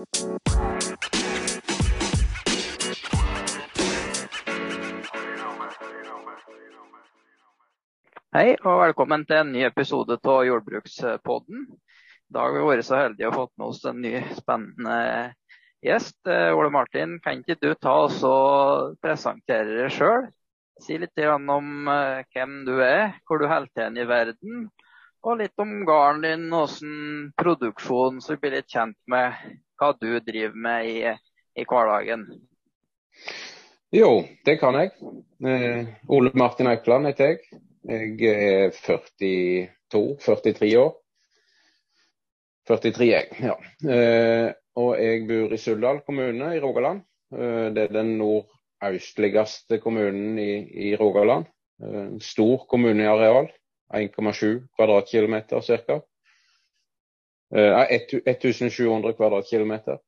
Hei og velkommen til en ny episode av Jordbrukspodden. I dag har vi vært så heldige å fått med oss en ny spennende gjest. Eh, Ole Martin, kan ikke du ta oss og presentere deg sjøl? Si litt om eh, hvem du er, hvor du holder til i verden, og litt om gården din, hvordan produksjonen så vi blir litt kjent med hva du driver med i, i hverdagen. Jo, det kan jeg. Eh, Ole Martin Eikeland heter jeg. Jeg er 42-43 år. 43, jeg. ja. Eh, og jeg bor i Suldal kommune i Rogaland. Eh, det er den nordøstligste kommunen i, i Rogaland. Eh, en stor kommune i areal. 1,7 kvadratkilometer ca. Eh, 1700 kvadratkilometer.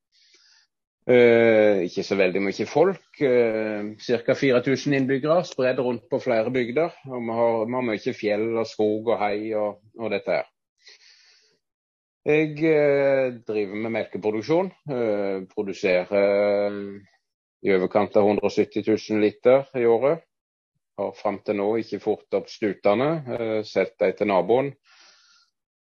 Uh, ikke så veldig mye folk. Uh, Ca. 4000 innbyggere spredd rundt på flere bygder. Og vi har, vi har mye fjell og skog og hei og, og dette her. Jeg uh, driver med melkeproduksjon. Uh, produserer i overkant av 170 000 liter i året. Har fram til nå ikke fort opp stutene. Solgt dem til naboen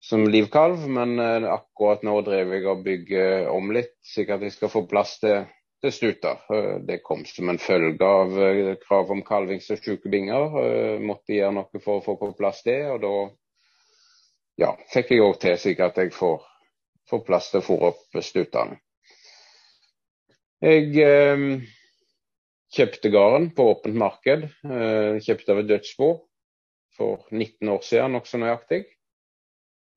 som livkalv, men eh, akkurat nå driver jeg og bygger om litt, slik at jeg skal få plass til, til stuter. Eh, det kom som en følge av eh, krav om kalvings- og syke binger. Måtte gjøre noe for å få på plass det, og da ja, fikk jeg òg til slik at jeg får, får plass til å fòre opp stutene. Jeg eh, kjøpte gården på åpent marked. Eh, kjøpte av et dødsbo for 19 år siden, nokså nøyaktig.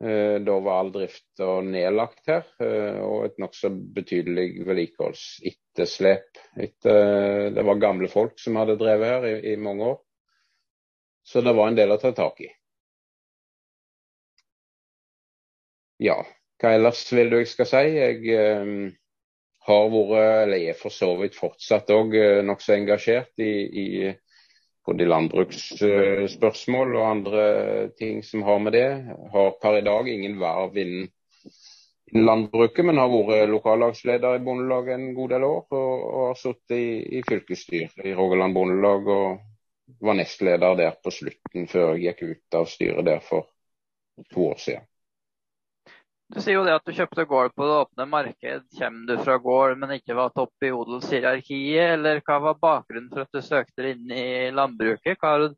Eh, da var all drift nedlagt her, eh, og et nokså betydelig vedlikeholdsetterslep. Det var gamle folk som hadde drevet her i, i, mange år. Så det var en del å ta tak i. Ja, hva ellers vil du jeg skal si? Jeg eh, har vært, eller er for så vidt fortsatt òg, eh, nokså engasjert i, i både landbruksspørsmål og andre ting som har med det. Har per i dag ingen verv innen landbruket, men har vært lokallagsleder i Bondelaget en god del år. Og, og har sittet i, i fylkesstyret i Rogaland Bondelag og var nestleder der på slutten, før jeg gikk ut av styret der for to år siden. Du sier jo det at du kjøpte gård på det åpne marked. Kommer du fra gård, men ikke var topp i odelshierarkiet, eller hva var bakgrunnen for at du søkte deg inn i landbruket? Hva,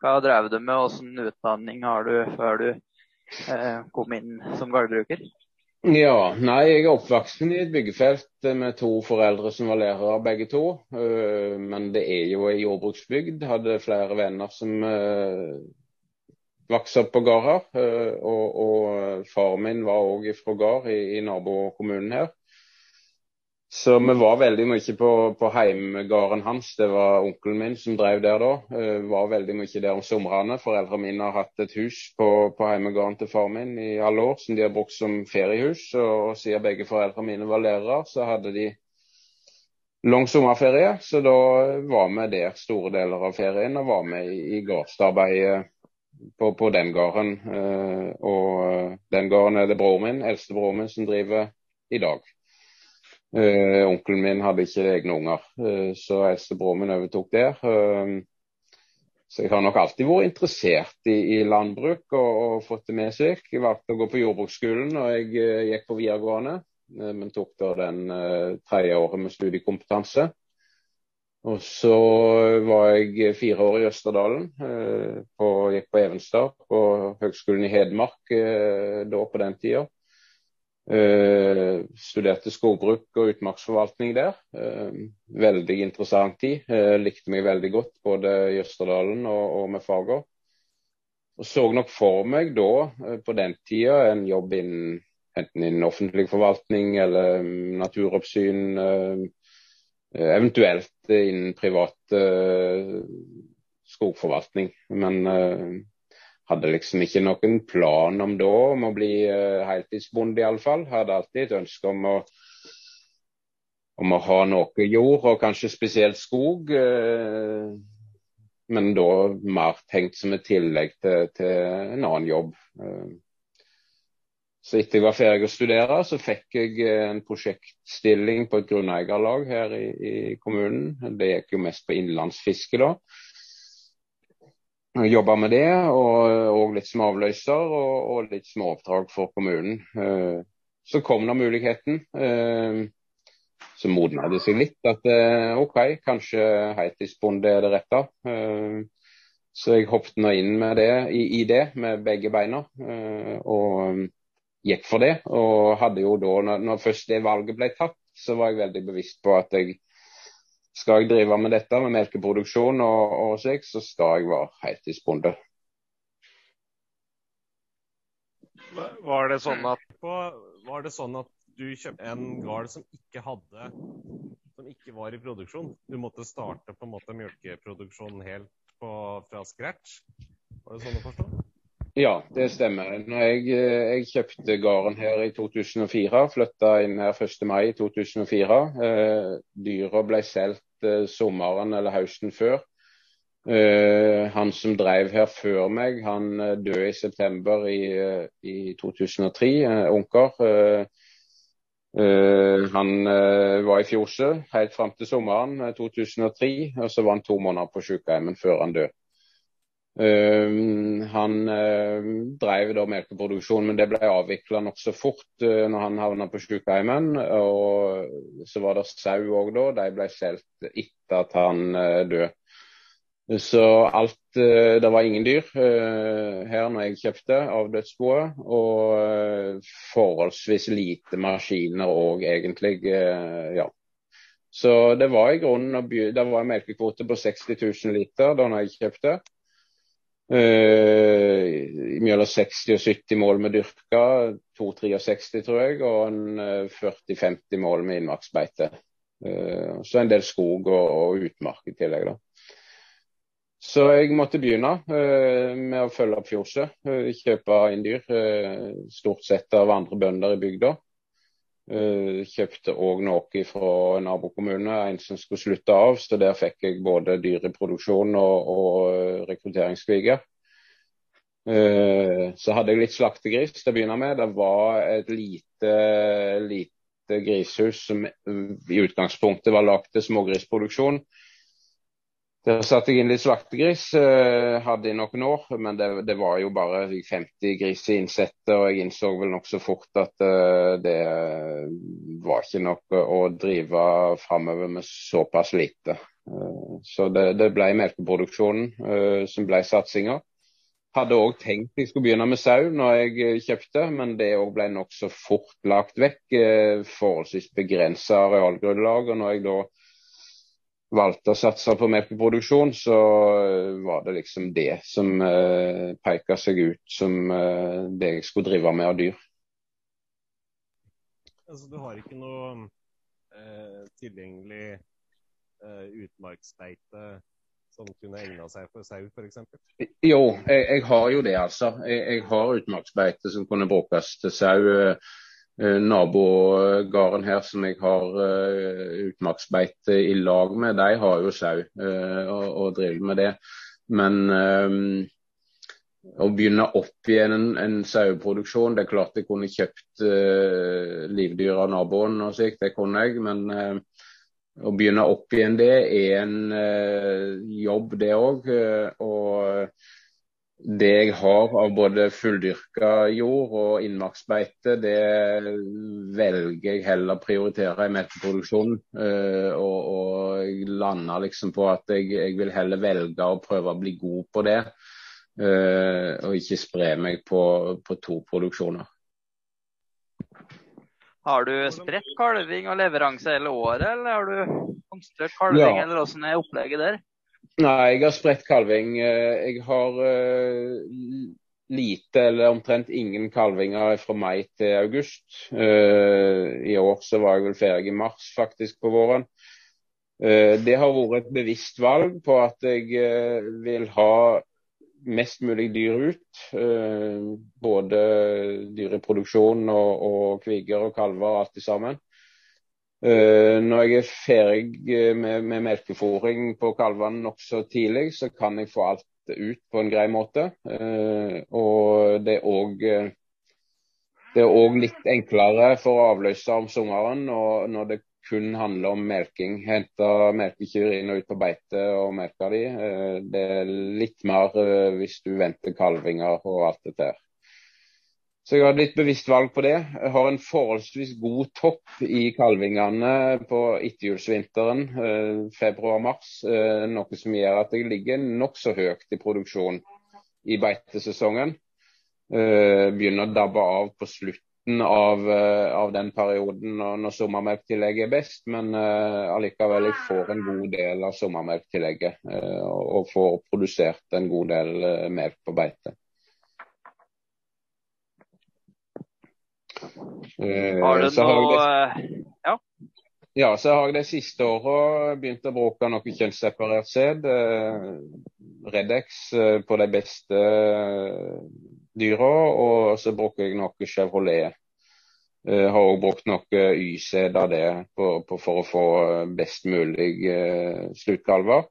hva drev du med, hvilken utdanning har du før du eh, kom inn som gårdbruker? Ja, nei, jeg er oppvokst i et byggefelt med to foreldre som var lærere begge to. Eh, men det er jo ei jordbruksbygd. Hadde flere venner som eh, vokste opp på gård her. og, og faren min var òg fra gård i, i, nabokommunen her. Så vi var veldig mye på, på heimgården hans. Det var onkelen min som drev der da. Vi var veldig mye der om somrene. Foreldrene mine har hatt et hus på, på heimegården til faren min i alle år, som de har brukt som feriehus. Og, og siden begge foreldrene mine var lærere, så hadde de lang sommerferie. Så da var vi der store deler av ferien og var med i, i gårdsarbeidet på, på den gården. Uh, og den gården er det broren min, eldstebroren min, som driver i dag. Uh, onkelen min hadde ikke egne unger, så eldstebroren min overtok der. så jeg har nok alltid vært interessert i, i landbruk og, og, fått det med seg. Jeg valgte å gå på jordbruksskolen og jeg gikk på videregående, men tok da den tredje året med studiekompetanse. Og så var jeg fire år i Østerdalen. Eh, på, gikk på Evenstad på Høgskolen i Hedmark eh, da på den tida. Eh, studerte skogbruk og utmarksforvaltning der. veldig interessant tid. likte meg veldig godt både i Østerdalen og, og med fager. Og så nok for meg da, på den tida, en jobb innen enten innen offentlig forvaltning eller mm, naturoppsyn eventuelt innen privat uh, skogforvaltning. Men uh, hadde liksom ikke noen plan om da om å bli heltidsbonde, iallfall. Hadde alltid et ønske om å, om å ha noe jord, og kanskje spesielt skog. Men da mer tenkt som et tillegg til, til en annen jobb. Så etter jeg var ferdig å studere, så fikk jeg en prosjektstilling på et grunneierlag her i, i, kommunen. Det gikk jo mest på innenlandsfiske, da. Jobba med det, og, og, litt som avløser og, og litt som oppdrag for kommunen. Så kom da muligheten. Så modna det seg litt at OK, kanskje heltidsbonde er det rette. Så jeg hoppet nå inn med det, i, i det med begge beina. Og gikk for det. Og hadde jo da, når, når først det valget ble tatt, så var jeg veldig bevisst på at jeg skal jeg drive med dette, med melkeproduksjon og, og slik, så skal jeg være heltidsbonde. Var det sånn at, var det sånn at du kjøpte en gard som ikke hadde som ikke var i produksjon? Du måtte starte på en måte melkeproduksjonen helt på, fra scratch? Var det sånn å forstå? Ja, det stemmer. Når jeg, eh, jeg kjøpte gården her i 2004, flytta inn her 1. mai 2004. Eh, dyra ble solgt eh, sommeren eller høsten før. Eh, han som drev her før meg, han eh, døde i september i, eh, i 2003, onker. han var i fjose helt fram til sommeren 2003, og så var han to måneder på sykehjemmet før han døde. Uh, han uh, drev da melkeproduksjon, men det ble avvikla nokså fort uh, når han havna på sykehjemmen. Og så var det sau òg da. De ble solgt etter at han uh, døde. Så alt Det var ingen dyr her når jeg kjøpte av dødsboet. Og forholdsvis lite maskiner òg, egentlig. ja. Så det var i grunnen Det var en melkekvote på 60 000 liter da jeg kjøpte. Uh, mellom 60 og 70 mål med dyrka, 263 tror jeg, og en 40-50 eh, mål med innmarksbeite. Uh, så en del skog og, og utmark i tillegg. da. Så jeg måtte begynne uh, med å følge opp fjorset. kjøpe inn dyr, stort sett av andre bønder i bygda. Uh, kjøpte òg noe fra nabokommune, en som skulle slutte av. Så der fikk jeg både dyreproduksjon og, og rekrutteringskviger. Uh, så hadde jeg litt slaktegris til å begynne med. Det var et lite, lite grishus som i utgangspunktet var lagt til smågrisproduksjon. Der satte jeg inn litt slaktegris. Eh, hadde i noen år, men det, det, var jo bare 50 griser innsette. Og jeg innså vel nokså fort at uh, det var ikke noe å drive framover med såpass lite. Uh, så det, det, ble melkeproduksjonen som ble satsinga. Hadde òg tenkt jeg skulle begynne med sau når jeg kjøpte, men det òg ble nokså fort lagt vekk. Forholdsvis begrensa arealgrunnlag. Og når jeg da valgte å satse på melkeproduksjon, så eh, var det liksom det som uh, peka seg ut som uh, det jeg skulle drive med av dyr. Altså, du har ikke noe uh, tilgjengelig uh, utmarksbeite som kunne egna seg for sau, f.eks.? Jo, jeg, jeg, har jo det, altså. Jeg, jeg har utmarksbeite som kunne brukes til sau. Eh, nabogården her som jeg har uh, utmarksbeite i lag med, de har jo sau uh, og, og driver med det. Men å begynne opp igjen en, en saueproduksjon, det er klart jeg kunne kjøpt livdyr av naboen og slikt, det kunne jeg. Men å begynne opp igjen det er en jobb, det òg. og det jeg har av både fulldyrka jord og innmarksbeite, det velger jeg heller å prioritere i melkeproduksjonen. Uh, og, og, lander liksom på at jeg, jeg, vil heller velge å prøve å bli god på det. Uh, og ikke spre meg på, på to produksjoner. Har du spredt kalving og leveranse hele året, eller har du konstruert kalving, ja. eller hvordan er opplegget der? Nei, jeg har spredt kalving. Eh, jeg har uh, lite eller omtrent ingen kalvinger fra mai til august. Uh, I år så var jeg vel ferdig i mars faktisk på våren. Det har vært et bevisst valg på at jeg vil ha mest mulig dyr ut. Både dyr i produksjon og, og kviger og kalver og alt sammen. Uh, når jeg er ferdig eh, med, med melkefòring på kalvene nokså tidlig, så kan jeg få alt ut på en grei måte. Uh, og det er òg det er òg litt enklere for å avløse om sommeren og når det kun handler om melking. Hente melkekyr inn og ut på beite og melke de. Eh, det er litt mer eh, hvis du venter kalvinger og alt dette her. Så jeg har litt bevisst valg på det. Jeg har en forholdsvis god topp i kalvingene på etterjulsvinteren, eh, februar-mars. Noe som gjør at jeg ligger nokså høyt i produksjon i beitesesongen. Begynner å dabbe av på slutten av, eh, av, den perioden når, sommermelktillegget er best, men allikevel jeg får en god del av sommermelktillegget og får produsert en god del melk på beite. Har du noe Ja? Ja, så har jeg de siste åra begynt å bruke noe kjønnsseparert sæd. Redex på de beste dyra, og så bruker jeg noe Chevrolet. Jeg har òg brukt noe Y-sæd av det på, på, for å få best mulig sluttkalver.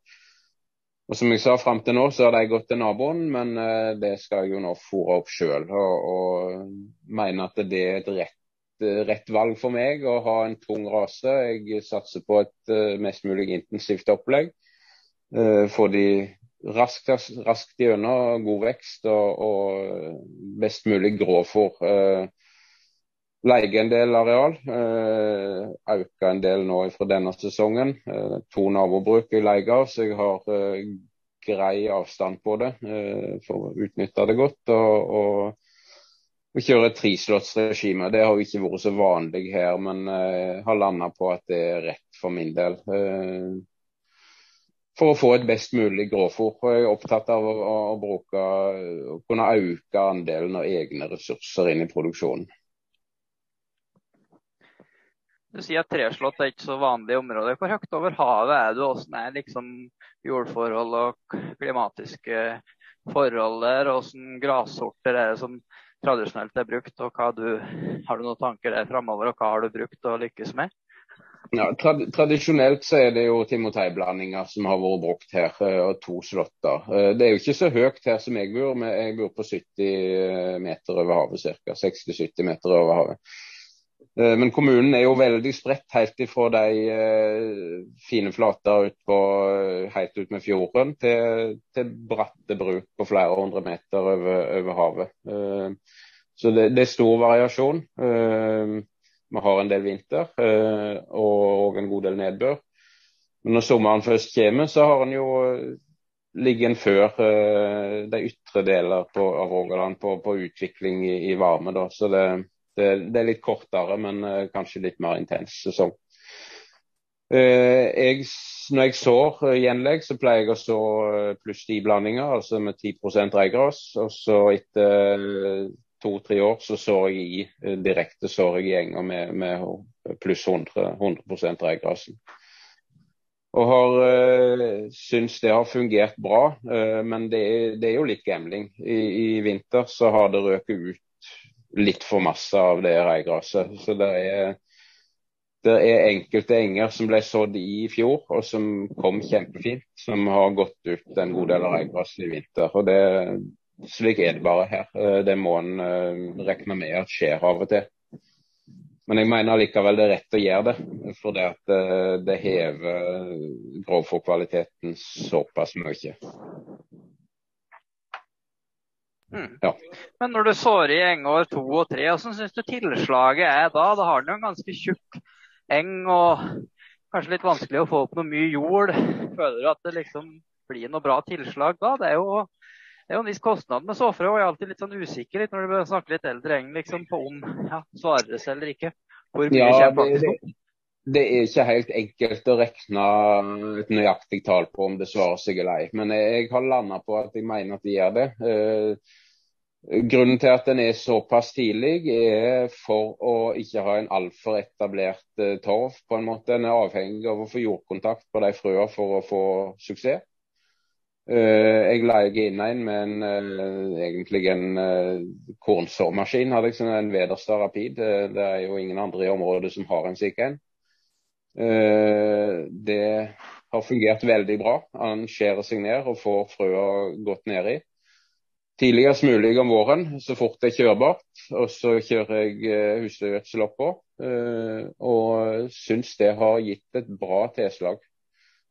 Og som jeg sa, Fram til nå så har de gått til naboen, men uh, det skal jeg jo nå fòre opp sjøl. Og, og mener at det er et rett, rett, valg for meg å ha en tung rase. Jeg satser på et uh, mest mulig intensivt opplegg. Få de raskt, raskt gjennom god vekst og, og best mulig grovfôr. Leie en del areal. Eh, en del nå fra denne sesongen. Eh, to nabobruk jeg leier, så jeg har eh, grei avstand på det eh, for å utnytte det godt. og, og å kjøre treslottsregime. Det har ikke vært så vanlig her, men jeg eh, har landa på at det er rett for min del. For å få et best mulig grovfôr. Jeg er opptatt av å, å, bruke, å kunne øke andelen av egne ressurser inn i produksjonen. Du sier at treslått er ikke så vanlig område. Hvor høyt over havet er du? Hvordan er liksom jordforhold og klimatiske forhold der? Hvordan grassorter er det som tradisjonelt er brukt? og du, Har du noen tanker der framover, og hva har du brukt og lykkes med? Ja, trad Tradisjonelt så er det jo timoteiblandinger som har vært brukt her, eh, og to slåtter. Eh, det er jo ikke så høyt her som jeg bor, men jeg bor på 70 eh, meter over havet ca. 60-70 meter over havet. Men kommunen er jo veldig spredt helt ifra de fine flater ut på, helt ut med fjorden til, til bratte bruk på flere hundre meter over, over havet. Så det, det, er stor variasjon. Vi har en del vinter eh, og en god del nedbør. Men når sommeren først kommer, så har en jo eh, ligger før de ytre deler på, av Rogaland på, på utvikling i, i, varme. Da. Så det, det, det, er litt kortere, men uh, kanskje litt mer intens sesong. Uh, jeg, når jeg sår gjenlegg, så pleier jeg å så pluss 10 blandinger, altså med 10% reigras. Og så etter to-tre år så sår jeg i eh, direkte sår jeg i med, med pluss 100, 100 regrasen. Og har øh, syns det har fungert bra, øh, men det er, det er, jo litt gambling. I, I, vinter så har det røket ut litt for masse av det reigraset. Så det er, det er enkelte enger som ble sådd i fjor, og som kom kjempefint. Som har gått ut en god del av reigraset i vinter. Og det, slik er det bare her. Eh, det må en eh, regne med at skjer av og til. Men jeg mener likevel det er rett å gjøre det, for det, eh, det hever grovfòrkvaliteten såpass mye. Mm. Ja. Men når du sår i engår to og tre, hvordan syns du tilslaget er da? Da har du en ganske tjukk eng og kanskje litt vanskelig å få opp noe mye jord. Føler du at det liksom blir noe bra tilslag da? Det er jo det er jo en viss kostnad med såfrø, og jeg er alltid litt sånn usikker litt når du snakker litt eldre eng, liksom, på om ja, svarer det seg eller ikke. Hvor mye ja, kommer faktisk opp? Det er ikke helt enkelt å regne et nøyaktig tall på om det svarer seg eller ei. Men jeg har landa på at jeg mener at det gjør det. Eh, grunnen til at den er såpass tidlig, er for å ikke ha en altfor etablert eh, torv. på en måte. Den er avhengig av å få jordkontakt på de frøene for å få suksess. Uh, jeg leier inn en med en, egentlig en kornsåmaskin. hadde jeg En Wederstad Rapid. det er jo ingen andre i området som har en slik en. Det har fungert veldig bra. Han skjærer seg ned og får frøa godt nedi. tidligst mulig om våren, så fort det er kjørbart. Og så kjører jeg eh, husdyrgjødsel oppå. Eh, og syns det har gitt et bra tilslag.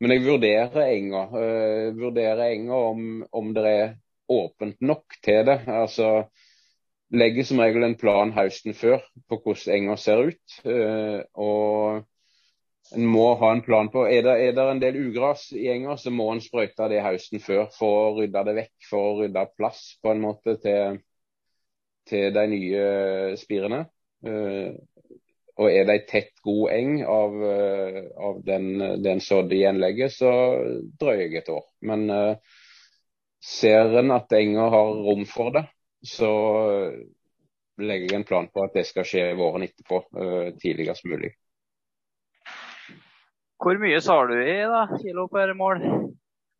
Men jeg vurderer enga. Vurderer enga om, om, det er åpent nok til det. Altså legger som regel en plan høsten før på hvordan enga ser ut. Og en må ha en plan på. Er det, er det en del ugras i enga, så må en sprøyte det høsten før for å rydde det vekk. For å rydde plass på en måte til, til de nye spirene. Uh, og er det ei tett, god eng av, uh, av den, den sådde gjenlegget, så drøyer jeg et år. Men uh, ser en at enga har rom for det, så legger jeg en plan på at det skal skje våren etterpå, tidligst mulig. Hvor mye sar du i da, kilo per mål?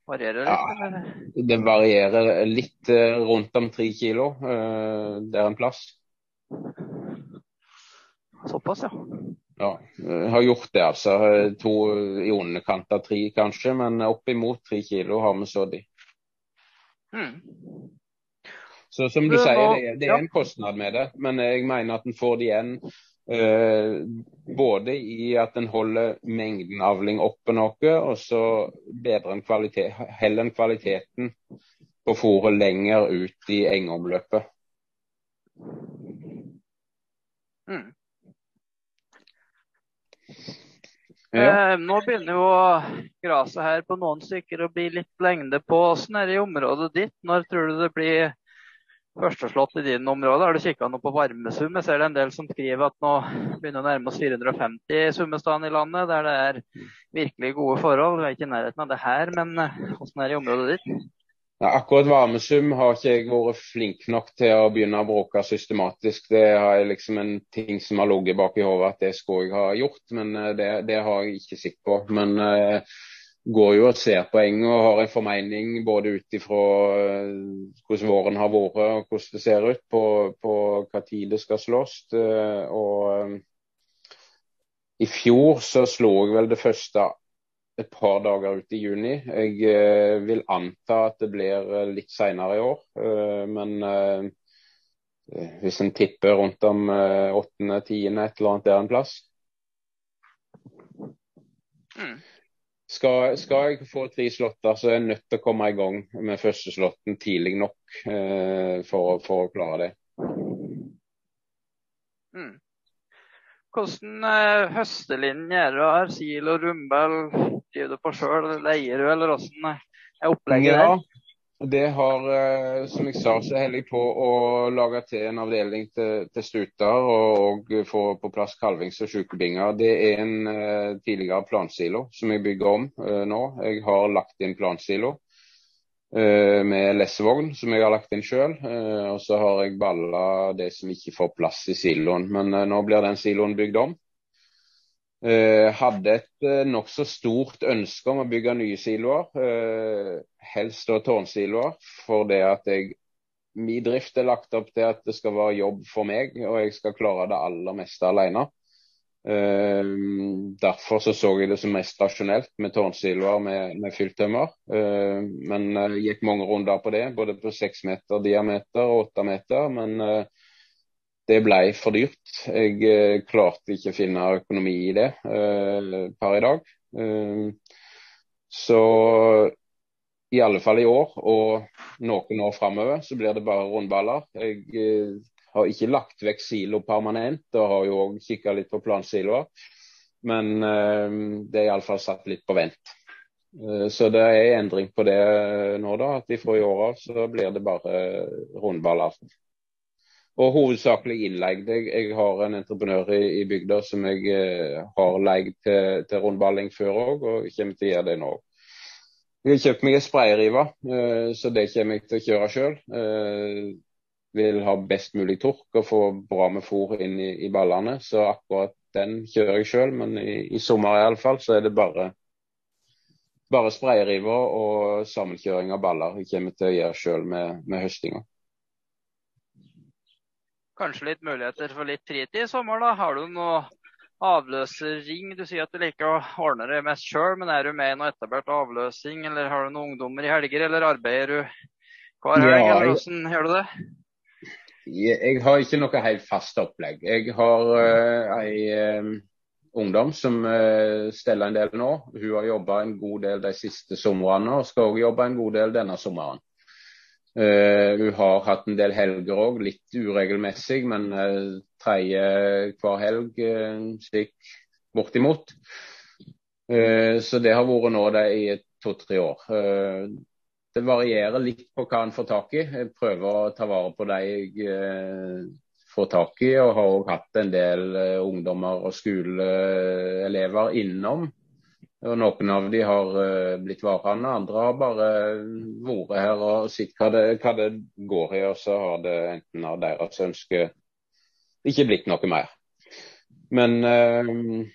Varierer litt? Ja, det varierer litt eh, rundt om tre kilo. Eh, det er en plass. Såpass, ja. Ja, jeg har gjort det, altså. To i underkant av tre, kanskje. Men oppimot tre kilo har vi sådd i. Mm. Så som du sier, det, det er en kostnad med det. Men jeg mener at en får det igjen både i at en holder mengden avling oppe noe, og så bedrer en kvalitet, heller en kvaliteten på fôret lenger ut i engomløpet. Mm. Ja. Eh, nå begynner jo gresset her på noen stykker å bli litt lengde på. Hvordan er det i området ditt? Når tror du det blir førsteslått i din område. Har du kikka noe på varmesum? Jeg ser det en del som skriver at nå begynner å nærme oss 450 summesteder i landet, der det er virkelig gode forhold. Vi er ikke i nærheten av det her, men eh, hvordan er det i området ditt? Ja, akkurat varmesum har ikke jeg vært flink nok til å begynne å bråke systematisk. Det jeg liksom en ting som har ligget bak i hodet at det skulle jeg ha gjort, men eh, det, det har jeg ikke sikt på. Men uh, går jo og ser poeng og har en formening både ut ifra eh, hvordan våren har vært og hvordan det ser ut på, på hva tid det skal slås. Eh, og eh, i fjor så slo jeg vel det første et par dager ut i juni. Jeg vil anta at det blir litt senere i år. Men hvis en tipper rundt om åttende-tiende, et eller annet der en plass. Mm. Skal, skal, jeg få tre slåtter, så er jeg nødt til å komme i gang med første slåtten tidlig nok eh, for, for, å klare det. Mm. Hvordan eh, høstelinje er det her? Sil og rumbel? Driver du på sjøl, leier du, eller hvordan er opplegget ja. der? Det har, eh, som jeg sa, så holder jeg på å lage til en avdeling til, til stuter og, og, få på plass kalvings- og sykebinger. Det er en uh, tidligere plansilo som jeg bygger om uh, nå. Jeg har lagt inn plansilo uh, med lessevogn som jeg har lagt inn sjøl. og så har jeg balla det som ikke får plass i siloen. Men nå blir den siloen bygd om. Uh, hadde et uh, nokså stort ønske om å bygge nye siloer. Uh, helst da tårnsiloer. For det at jeg Min drift er lagt opp til at det skal være jobb for meg, og jeg skal klare det aller meste alene. Derfor så, så jeg det som mest rasjonelt med tårnsiloer med, med fylltømmer. Men jeg gikk mange runder på det, både på seks meter diameter og åtte meter. Men det ble for dyrt. Jeg eh, klarte ikke å finne økonomi i det eh, per i dag. Eh, så i alle fall i år og noen år framover så blir det bare rundballer. Jeg har ikke lagt vekk silo permanent og har jo òg kikka litt på plansiloer. Men det er iallfall satt litt på vent. Så det er endring på det nå, da. At fra i år av så blir det bare rundballer. Og hovedsakelig innleid. Jeg, jeg, har en entreprenør i, i bygda som jeg eh, har leid til, til rundballing før òg, og kommer til å gjøre det nå. Jeg har kjøpt meg en sprayrive, eh, så det kommer jeg til å kjøre sjøl. Eh, vil ha best mulig tork og få bra med fôr inn i, i ballene. Så akkurat den kjører jeg sjøl, men i, i sommer iallfall så er det bare bare sprayriver og sammenkjøring av baller jeg kommer til å gjøre sjøl med, med høstinga kanskje litt muligheter for litt fritid i sommer, da. Har du noe avløserring? Du sier at du liker å ordne det mest sjøl, men er du med i noe etablert avløsing, eller har du noen ungdommer i helger, eller arbeider du hver helg, ja, eller hvordan gjør du det? Jeg har ikke noe helt fast opplegg. Jeg har uh, ei uh, ungdom som uh, steller en del nå. Hun har jobba en god del de siste somrene og skal òg jobbe en god del denne sommeren. Uh, hun har hatt en del helger òg, litt uregelmessig, men uh, tredje hver helg slik bortimot. så det har vært nå det i to-tre år det varierer litt på hva en får tak i. Jeg prøver å ta vare på de jeg eh, får tak i, og har òg hatt en del eh, ungdommer og skoleelever innom. Og Noen av de har eh, blitt varende, andre har bare vært her og sett hva det, hva det går i. Og så har det enten av deres ønske ikke blitt noe mer. Men øh,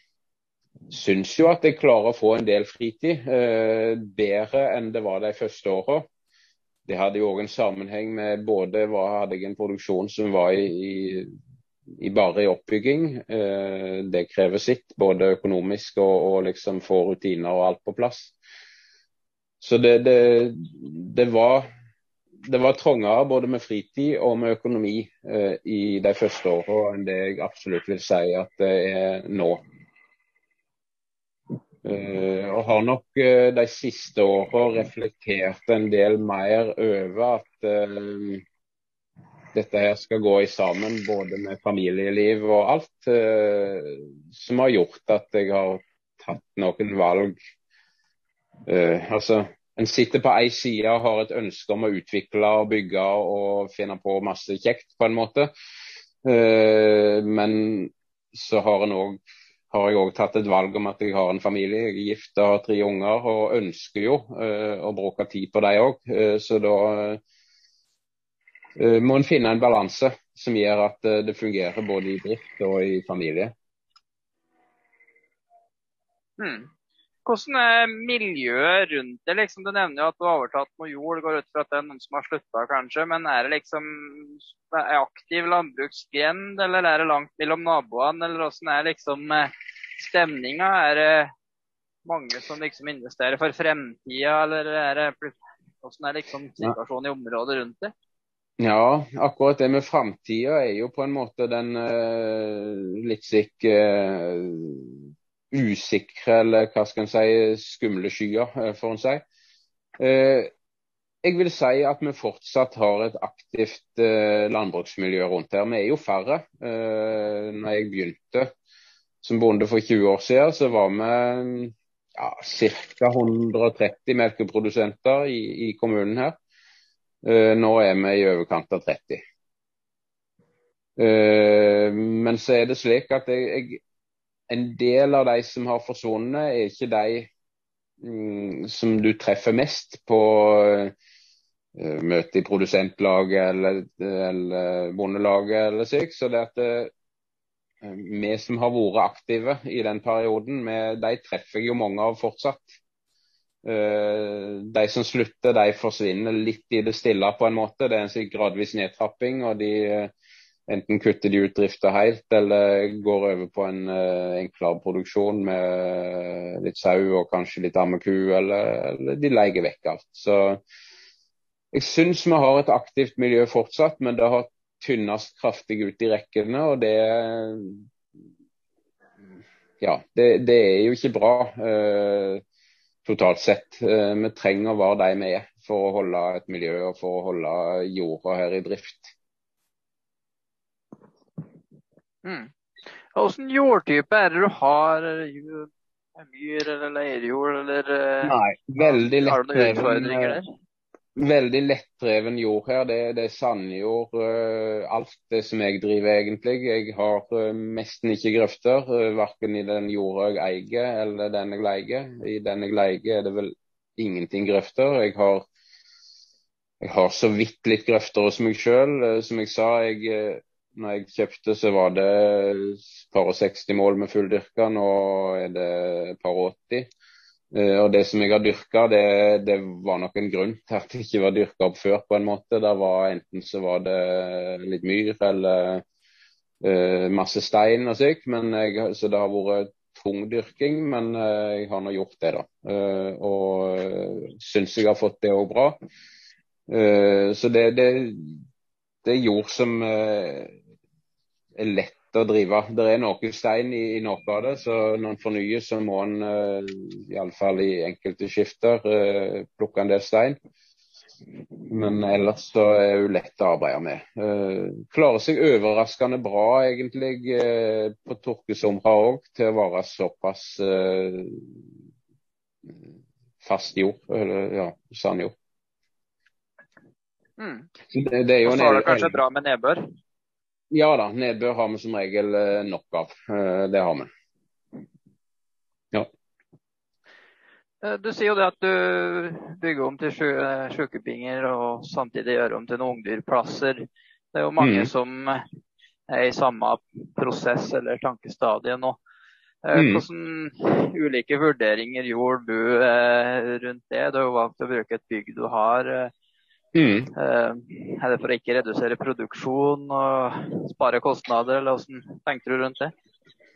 syns jo at jeg klarer å få en del fritid. Øh, bedre enn det var de første åra. Det hadde jo òg en sammenheng med både hva hadde jeg en produksjon som var i, i, bare i oppbygging. Eh, det krever sitt, både økonomisk og, og liksom få rutiner og alt på plass. Så det, det, det var det var trangere både med fritid og med økonomi eh, i de første åra enn det jeg absolutt vil si at det er nå. Uh, og har nok de siste åra reflektert en del mer over at dette her skal gå i sammen, både med familieliv og alt, som har gjort at jeg har tatt noen valg. altså, En sitter på ei side og har et ønske om å utvikle og bygge og finne på masse kjekt, på en måte. men så har òg har jeg òg tatt et valg om at jeg har en familie. Jeg er gift og har tre unger og ønsker jo å bruke tid på dem òg. Så da må en finne en balanse som gjør at det fungerer både i drift og i familie. Hmm. Hvordan er miljøet rundt det? Liksom, du nevner jo at du har overtatt noe jord. Går ut fra at det er noen som har slutta, kanskje. Men er det liksom er aktiv landbruksgrend, eller er det langt mellom naboene? Eller hvordan er liksom eh, stemninga? Er det mange som liksom investerer for fremtida, eller er det hvordan er liksom situasjonen i området rundt det? Ja, akkurat det med framtida er jo på en måte den uh, litt sikk uh, usikre, eller hva skal en si, skumle skyer, uh, får en si. Eh, jeg vil si at vi fortsatt har et aktivt eh, landbruksmiljø rundt her. Vi er jo færre. Når jeg begynte som bonde for 20 år siden, så var vi ja, ca. 130 melkeprodusenter i, i, kommunen her. Nå er vi i overkant av 30. Men så er det slik at jeg, jeg en del av de som har forsvunnet, er ikke de mm, som du treffer mest på uh, møte i produsentlaget eller, eller bondelaget eller slik. Så det at uh, vi som har vært aktive i den perioden, med, de treffer jeg jo mange av fortsatt. Uh, de som slutter, de forsvinner litt i det stille på en måte. Det er en gradvis nedtrapping. og de enten kutter de ut drifta helt, eller går over på en uh, enklere produksjon med litt sau og kanskje litt ammeku, eller, eller de leier vekk alt. Så jeg syns vi har et aktivt miljø fortsatt, men det har tynnest kraftig ut i rekkene. Og det Ja, det, det er jo ikke bra totalt sett. Uh, vi trenger å være de vi er for å holde et miljø og for å holde jorda her i drift. Mm. Hvilken jordtype er det du har? Myr eller leirjord eller eh, Nei, veldig lettdreven, veldig lettdreven jord her. Det, det er sandjord. Uh, alt det som jeg driver egentlig. Jeg har nesten ikke grøfter. Uh, verken i den jorda jeg eier eller den jeg leier. I den jeg leier er det vel ingenting grøfter. Jeg har, jeg har så vidt litt grøfter hos meg sjøl. som jeg sa, jeg når jeg kjøpte, så var det et par og 60 mål med fulldyrka. Nå er det et par og 80. Eh, og det som jeg har dyrka, det, det, var nok en grunn til at det ikke var dyrka opp før, på en måte. Det var Enten så var det litt myr eller uh, masse stein og slikt. Så det har vært tung dyrking, men uh, jeg har nå gjort det, da. Uh, og syns jeg har fått det òg bra. Så det, det, det er jord som er lett å drive. Det er noe stein i, i noe av det, så når en fornyer, så må en uh, iallfall i enkelte skifter uh, plukke en del stein. Men ellers så er hun lett å arbeide med. Uh, klarer seg overraskende bra egentlig uh, på tørkesomra òg, til å være såpass uh, fast jord, eller ja, sandjord. Mm. Det, det er jo så er det kanskje bra med nedbør? Ja da, nedbør har vi som regel eh, nok av. Eh, det har vi. Ja. Eh, du sier jo det at du bygger om til sjukebinger og samtidig gjør om til noen ungdyrplasser. Det er jo mange mm. som er i samme prosess eller tankestadie nå. Mm. Hvordan ulike vurderinger gjorde du rundt det? Du har valgt å bruke et bygg du har Mm. Uh, er det for å ikke redusere produksjon og spare kostnader, eller hvordan tenkte du rundt det?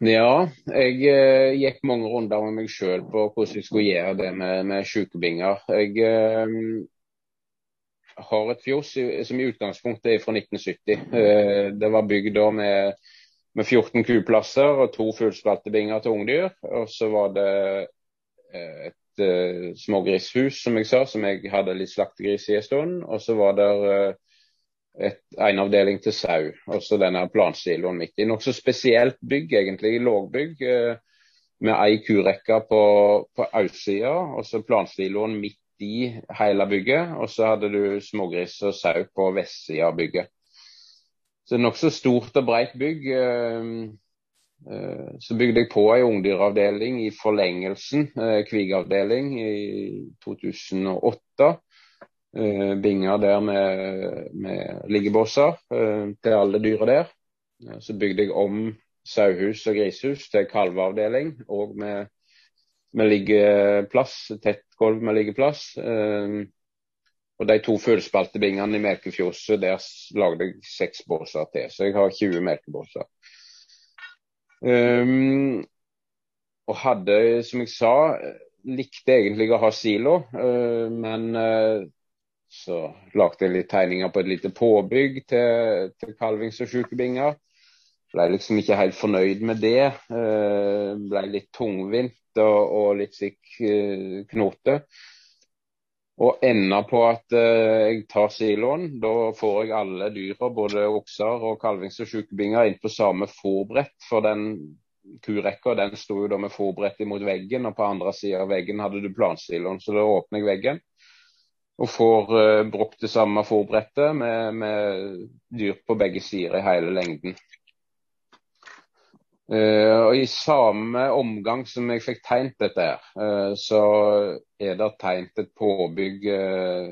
Ja, jeg uh, gikk mange runder med meg sjøl på hvordan jeg skulle gjøre det med, med sykebinger. Jeg uh, har et fjos som i utgangspunktet er fra 1970. det var bygd da med, med 14 kuplasser og to fullspaltebinger til ungdyr. Og så var det et uh, smågrishus, som jeg sa, som jeg hadde litt slaktegris i en stund. Og så var det uh, en avdeling til sau, og så denne plansiloen midt i. Nokså spesielt bygg, egentlig. Lågbygg. Uh, med ei kurekke på, på østsida, og så plansiloen midt i hele bygget. Og så hadde du smågris og sau på vestsida av bygget. Så nokså stort og breit bygg. Eh, så bygde jeg på ei ungdyravdeling i forlengelsen, eh, kvigavdeling, i 2008. Eh, binger der med, med liggebåser til alle dyra der. Så bygde jeg om sauehus og grishus til kalveavdeling, og med, med liggeplass, tett gulv med liggeplass. Og de to fullspaltebingene i melkefjoset, der lagde jeg seks båser til. Så jeg har 20 melkebåser. Um, og hadde, som jeg sa, likte egentlig å ha silo, uh, men uh, så lagde jeg litt tegninger på et lite påbygg til, til kalvings- og sjukebinger. Ble liksom ikke helt fornøyd med det. Uh, ble litt tungvint og, og litt sikk knote. Og ender på at jeg tar siloen. Da får jeg alle dyra, både okser og kalvings- og sjukebinger, inn på samme fòrbrett. For den kurekka den sto jo da med fòrbrett mot veggen, og på andre sida av veggen hadde du plansiloen. Så da åpner jeg veggen og får uh, brukt det samme fòrbrettet med, med, dyr på begge sider i hele lengden. Uh, og I samme omgang som jeg fikk tegnet dette, her, uh, så er det tegnet et påbygg uh,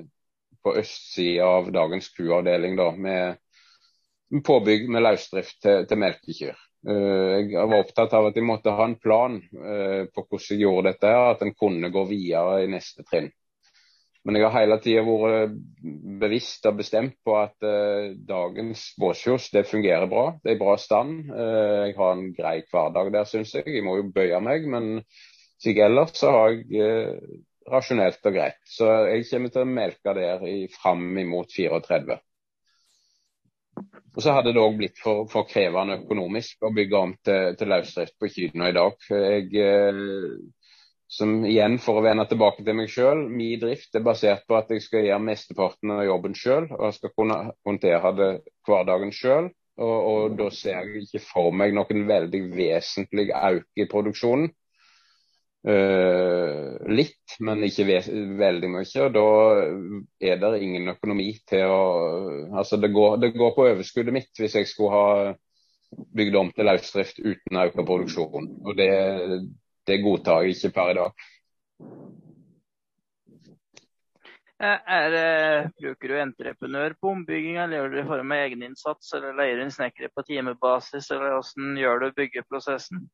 på østsida av dagens kuavdeling da, med påbygg med løsdrift til, til melkekyr. Jeg var opptatt av at jeg måtte ha en plan på hvordan jeg gjorde dette, at en kunne gå videre i neste trinn. Men jeg har hele tida vært bevisst og bestemt på at uh, dagens båsfjos det fungerer bra. Det er i bra stand. Uh, jeg har en grei hverdag der, syns jeg. Jeg må jo bøye meg, men slik ellers så har jeg uh, rasjonelt og greit. Så jeg kommer til å melke der i, fram imot 34. Og så hadde det òg blitt for, for, krevende økonomisk å bygge om til, til løsdrift på kyrne i dag. Jeg som igjen, for å vende tilbake til meg sjøl, min drift er basert på at jeg skal gjøre mesteparten av jobben sjøl. Og jeg skal kunne håndtere det hverdagen sjøl. Og, og, da ser jeg ikke for meg noen veldig vesentlig økning i produksjonen. Uh, litt, men ikke veldig mye. Og da er det ingen økonomi til å Altså, det går, det går på overskuddet mitt hvis jeg skulle ha bygd om til løsdrift uten økt produksjon. Og det, det godtar jeg ikke per i dag. Eh, er, er, bruker du entreprenør på ombygging, eller gjør du det i form av egeninnsats, eller leier inn snekkere på timebasis, eller hvordan gjør du byggeprosessen?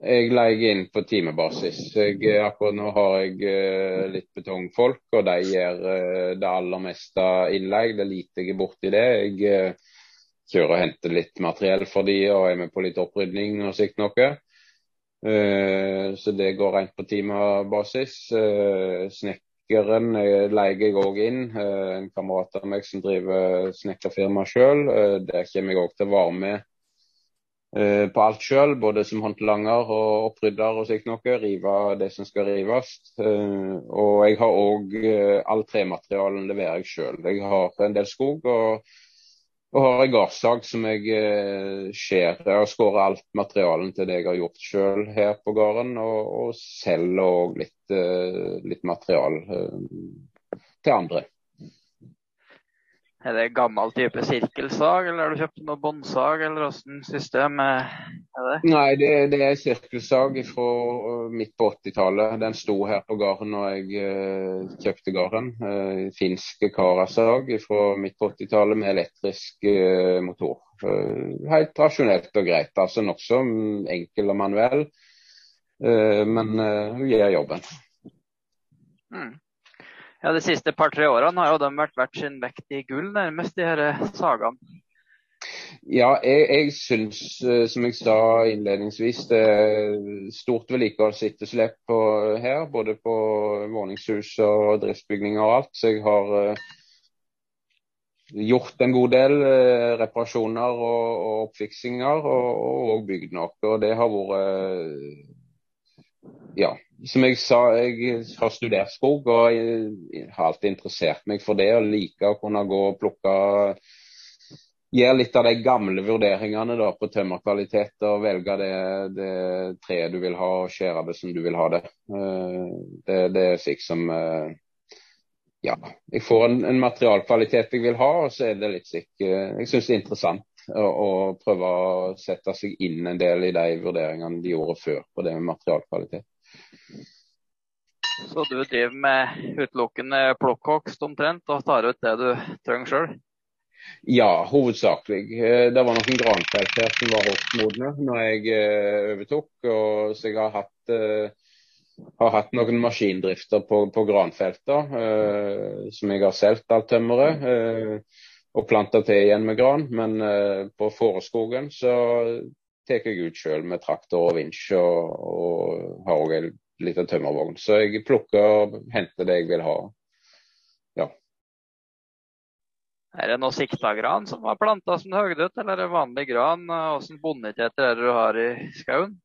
Jeg leier inn på timebasis. Jeg, akkurat nå har jeg uh, litt betongfolk, og de gjør det aller meste innleie. Det er lite jeg er borti det. Jeg kjører og henter litt materiell for de, og er med på litt opprydning og slikt noe. Eh, så det går rent på timebasis. Eh, snekkeren leier jeg òg inn. En kamerat av meg som driver snekkerfirma sjøl. Der kommer jeg òg til å være med på alt sjøl, både som håndlanger og opprydder og slikt noe. Rive det som skal rives. Og jeg har òg all trematerialen leverer jeg sjøl. Jeg har en del skog. og og har en gardsag som jeg eh, skjærer og skårer alt materialen til det jeg har gjort sjøl her på gården. Og, og selger òg litt, eh, litt material eh, til andre. Er det gammel type sirkelsag, eller har du kjøpt noe båndsag, eller åssen system er det? Nei, det, det er sirkelsag fra midt på 80-tallet. Den sto her på gården når jeg uh, kjøpte gården. Uh, finsk karasag fra midt på 80-tallet med elektrisk uh, motor. Helt rasjonelt og greit. altså Nokså enkel og manuell, men hun gjør jobben. Mm. Ja, De siste par-tre årene har jo de vært verdt sin vekt i gull, nærmest, de her sagene. Ja, jeg, jeg syns, eh, som jeg sa innledningsvis, det er stort vedlikeholdsetterslep her. Både på våningshus og driftsbygninger og alt. Så jeg har gjort en god del reparasjoner og, og oppfiksinger, og, og, bygd noe. Og det har vært ja, som jeg sa, jeg har studert skog og jeg har alltid interessert meg for det. Og liker å kunne gå og plukke Gjøre litt av de gamle vurderingene da, på tømmerkvalitet og velge det, det, treet du vil ha og skjære det som du vil ha det. Eh, det, det er slik som eh, Ja, jeg får en, en materialkvalitet jeg vil ha, og så er det litt slik eh, Jeg syns det er interessant å, prøve å sette seg inn en del i de vurderingene de gjorde før på det med materialkvalitet. Så du driver med utelukkende plukkhogst omtrent, og tar ut det du trenger sjøl? Ja, hovedsakelig. Eh, det var noen granfelt her som var hogstmodne når jeg eh, overtok. Og, så jeg har hatt, uh, har hatt noen maskindrifter på, på granfelter som jeg har solgt alt tømmeret. Og planta til igjen med gran. Men på Fåreskogen så tar jeg ut sjøl med traktor og vinsj, og, og har òg en liten tømmervogn. Så jeg plukker og henter det jeg vil ha. Ja. Er det noe sikta gran som var planta som høgdødt, eller er det vanlig gran? Hvilke boniteter er det du har i skauen?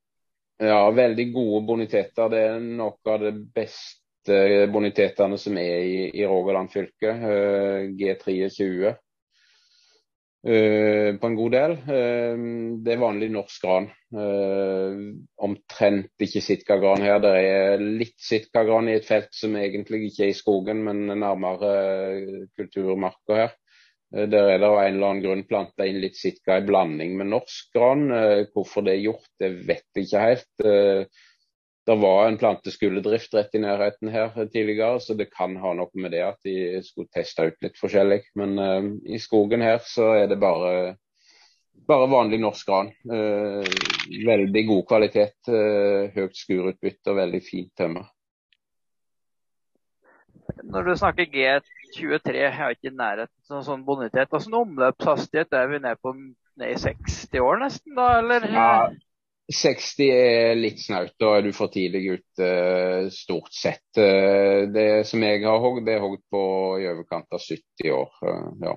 Ja, veldig gode boniteter. Det er noe av det beste bonitetene som er i, i Rogaland fylke. G23 Uh, på en god del. Uh, det er vanlig norsk gran. Uh, omtrent ikke sitkagran her. Det er litt sitkagran i et felt som egentlig ikke er i skogen, men nærmere kulturmarka her. Der er det av en eller annen grunn planta inn litt sitka i blanding med norsk gran. Hvorfor det er gjort, det vet jeg ikke helt. Det var en planteskuledrift rett i nærheten her tidligere, så det kan ha noe med det at de skulle teste ut litt forskjellig. Men uh, i skogen her så er det bare, bare vanlig norsk gran. Uh, veldig god kvalitet, uh, høyt skurutbytte og veldig fint tømmer. Når du snakker G23, jeg har ikke i nærheten av sånn bonitet. Hvilken omløpshastighet er vi nede på ned i 60 år nesten, da? eller? Ja, 60 er litt snaut. Da er du for tidlig ute, uh, stort sett. Uh, det som jeg har hogd, det er hogd på i overkant av 70 år. Uh, ja.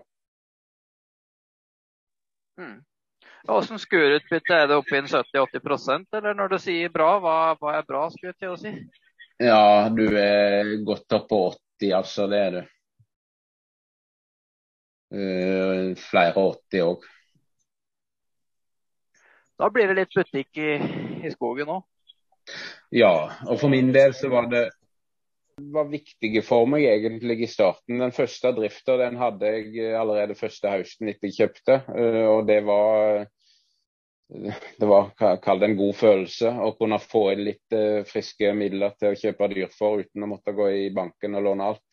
Mm. Hvordan skurutbytte er det oppe i 70-80% eller når du sier bra, hva, hva er bra, skulle jeg til å si? Ja, du er godt opp på 80, altså. Det er du. flere 80 òg. Da blir det litt butikk i, i skogen òg. Ja, og for min del så var det var viktige for meg egentlig i starten. Den første drifta den hadde jeg allerede første høsten etter jeg kjøpte. Eh, og det var det var kall det en god følelse å kunne få inn litt eh, friske midler til å kjøpe dyr for uten å måtte gå i banken og låne alt.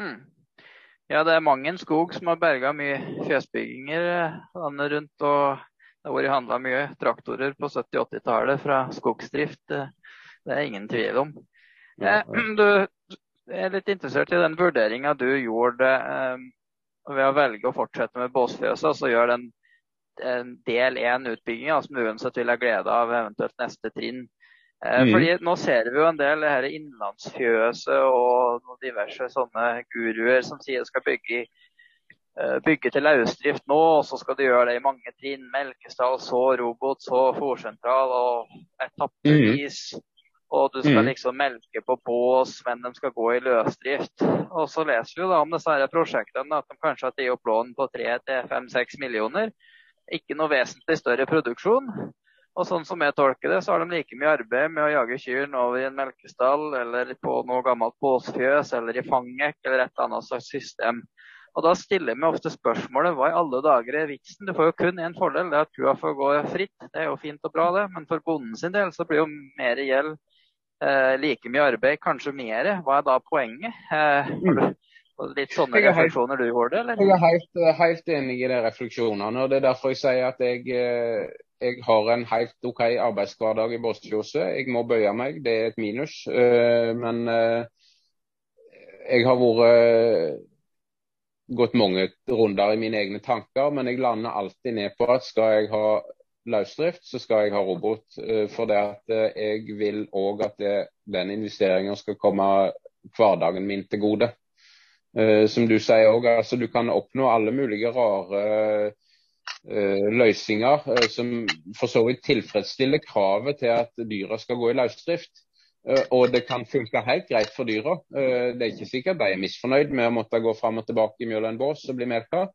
Mm. Ja, det er mang en skog som har berga mye fjøsbygginger eh, landet rundt. Og det har vært handla mye traktorer på 70-80-tallet fra skogsdrift. Det er ingen tvil om. Ja, ja. Du er litt interessert i den vurderinga du gjorde eh, ved å velge å fortsette med båsfjøsa. så gjør den en del én-utbygginga, som du uansett vil ha glede av, eventuelt neste trinn. Eh, mm. Fordi Nå ser vi jo en del det her innlandsfjøset og diverse sånne guruer som sier de skal bygge, eh, bygge til løsdrift nå, og så skal de gjøre det i mange trinn. Melkestall, så robot, så fòrsentral og etappevis. Mm. Og du skal mm. liksom melke på bås, men de skal gå i løsdrift. Og så leser vi jo da om disse her prosjektene at de kanskje har tatt opp lån på 3-5-6 millioner. Ikke noe vesentlig større produksjon. Og sånn som jeg tolker det, så har de like mye arbeid med å jage kyrne over i en melkestall eller på noe gammelt båsfjøs eller i fangek eller et annet slags system. Og Da stiller vi ofte spørsmålet hva i alle dager er vitsen? Du får jo kun én fordel, det er at kua får gå fritt. Det er jo fint og bra, det. Men for bonden sin del så blir jo mer gjeld eh, like mye arbeid, kanskje mer. Hva er da poenget? Eh, litt sånne refleksjoner du gjorde, eller? Jeg er helt, helt, enig i de refleksjonene. og Det er derfor jeg sier at jeg eh, jeg har en helt OK arbeidshverdag i Båtsfjordet. Jeg må bøye meg, det er et minus. Eh, men eh, jeg har vært eh, gått mange runder i mine egne tanker, men jeg lander alltid ned på at skal jeg ha løsdrift, så skal jeg ha robot. For det at jeg vil òg at det, den investeringen skal komme hverdagen min til gode. Som du sier òg, altså du kan oppnå alle mulige rare Eh, løsninger eh, som for så vidt tilfredsstiller kravet til at dyra skal gå i løsdrift. Eh, og det kan funke helt greit for dyra. Det er ikke sikkert de er misfornøyd med å måtte gå fram og tilbake mellom en bås og bli melka.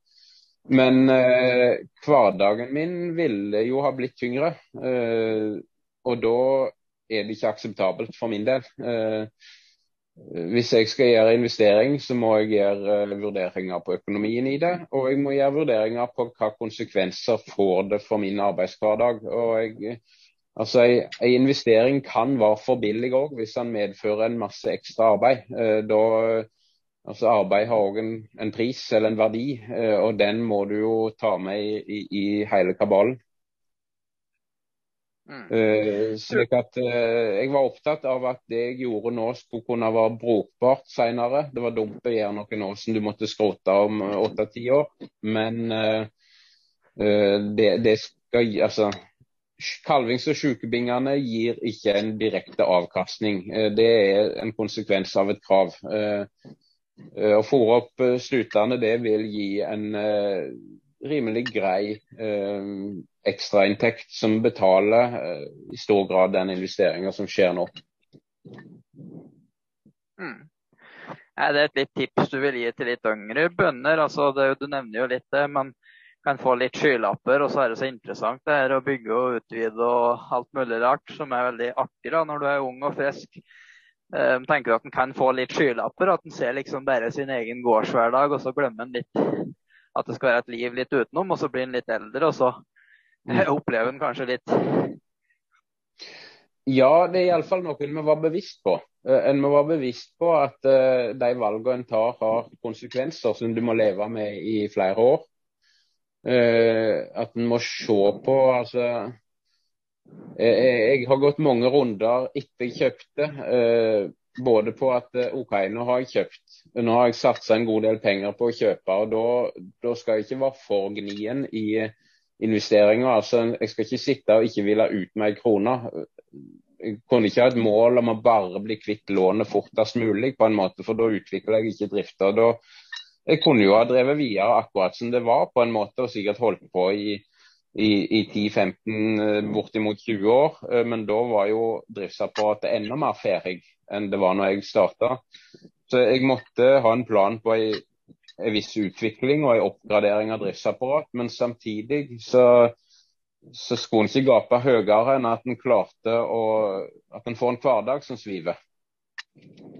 Men eh, hverdagen min ville jo ha blitt tyngre. Eh, og da er det ikke akseptabelt for min del. Eh, hvis jeg skal gjøre investering, så må jeg gjøre uh, vurderinger på økonomien i det. Og jeg må gjøre vurderinger på hva konsekvenser får det for min arbeidshverdag. Og jeg, altså, En investering kan være for billig òg, hvis den medfører en masse ekstra arbeid. Uh, da, altså Arbeid har òg en, en, pris eller en verdi, uh, og den må du jo ta med i, i, i hele kabalen. Mm. Uh, slik at uh, Jeg var opptatt av at det jeg gjorde nå skulle kunne være brukbart senere. Det var dumt å gjøre noe nå som du måtte skrote om åtte-ti år. Men uh, det, det, skal altså Kalvings- og sykebingene gir ikke en direkte avkastning. Det er en konsekvens av et krav. Å fòre opp slutene det vil gi en rimelig grei ekstrainntekt som betaler eh, i stor grad den investeringa som skjer nå. Mm. Er det et litt tips du vil gi til litt yngre bønder? Altså, det, du nevner jo litt det, men kan få litt skylapper. Og så er det så interessant det her å bygge og utvide og alt mulig rart, som er veldig artig da, når du er ung og frisk. Um, tenker du at en kan få litt skylapper? At en ser liksom bare sin egen gårdshverdag, og så glemmer en litt at det skal være et liv litt utenom, og så blir en litt eldre, og så jeg opplever den kanskje litt. Ja, det er iallfall noe vi var bevisst på. Eh, en må være bevisst på at uh, de valgene en tar, har konsekvenser som du må leve med i flere år. Uh, at en må se på altså jeg, har gått mange runder etter jeg kjøpte. Både på at OK, nå har jeg kjøpt. Nå har jeg satsa en god del penger på å kjøpe. og Da skal jeg ikke være for gnien i investeringer. Altså, jeg skal ikke sitte og ikke ville ut med ei krone. Jeg kunne ikke ha et mål om å bare bli kvitt lånet fortest mulig, på en måte, for da utvikler jeg ikke drifta. Jeg kunne jo ha drevet videre akkurat som det var, på en måte, og sikkert holdt på i, i, i 10-15, bortimot 20 år. Men da var jo driftsapparatet enda mer ferdig enn det var når jeg starta. Så jeg måtte ha en plan på ei en viss utvikling og en oppgradering av driftsapparat. Men samtidig så, så skulle en ikke gape høyere enn at en klarte å at en får en hverdag som sviver.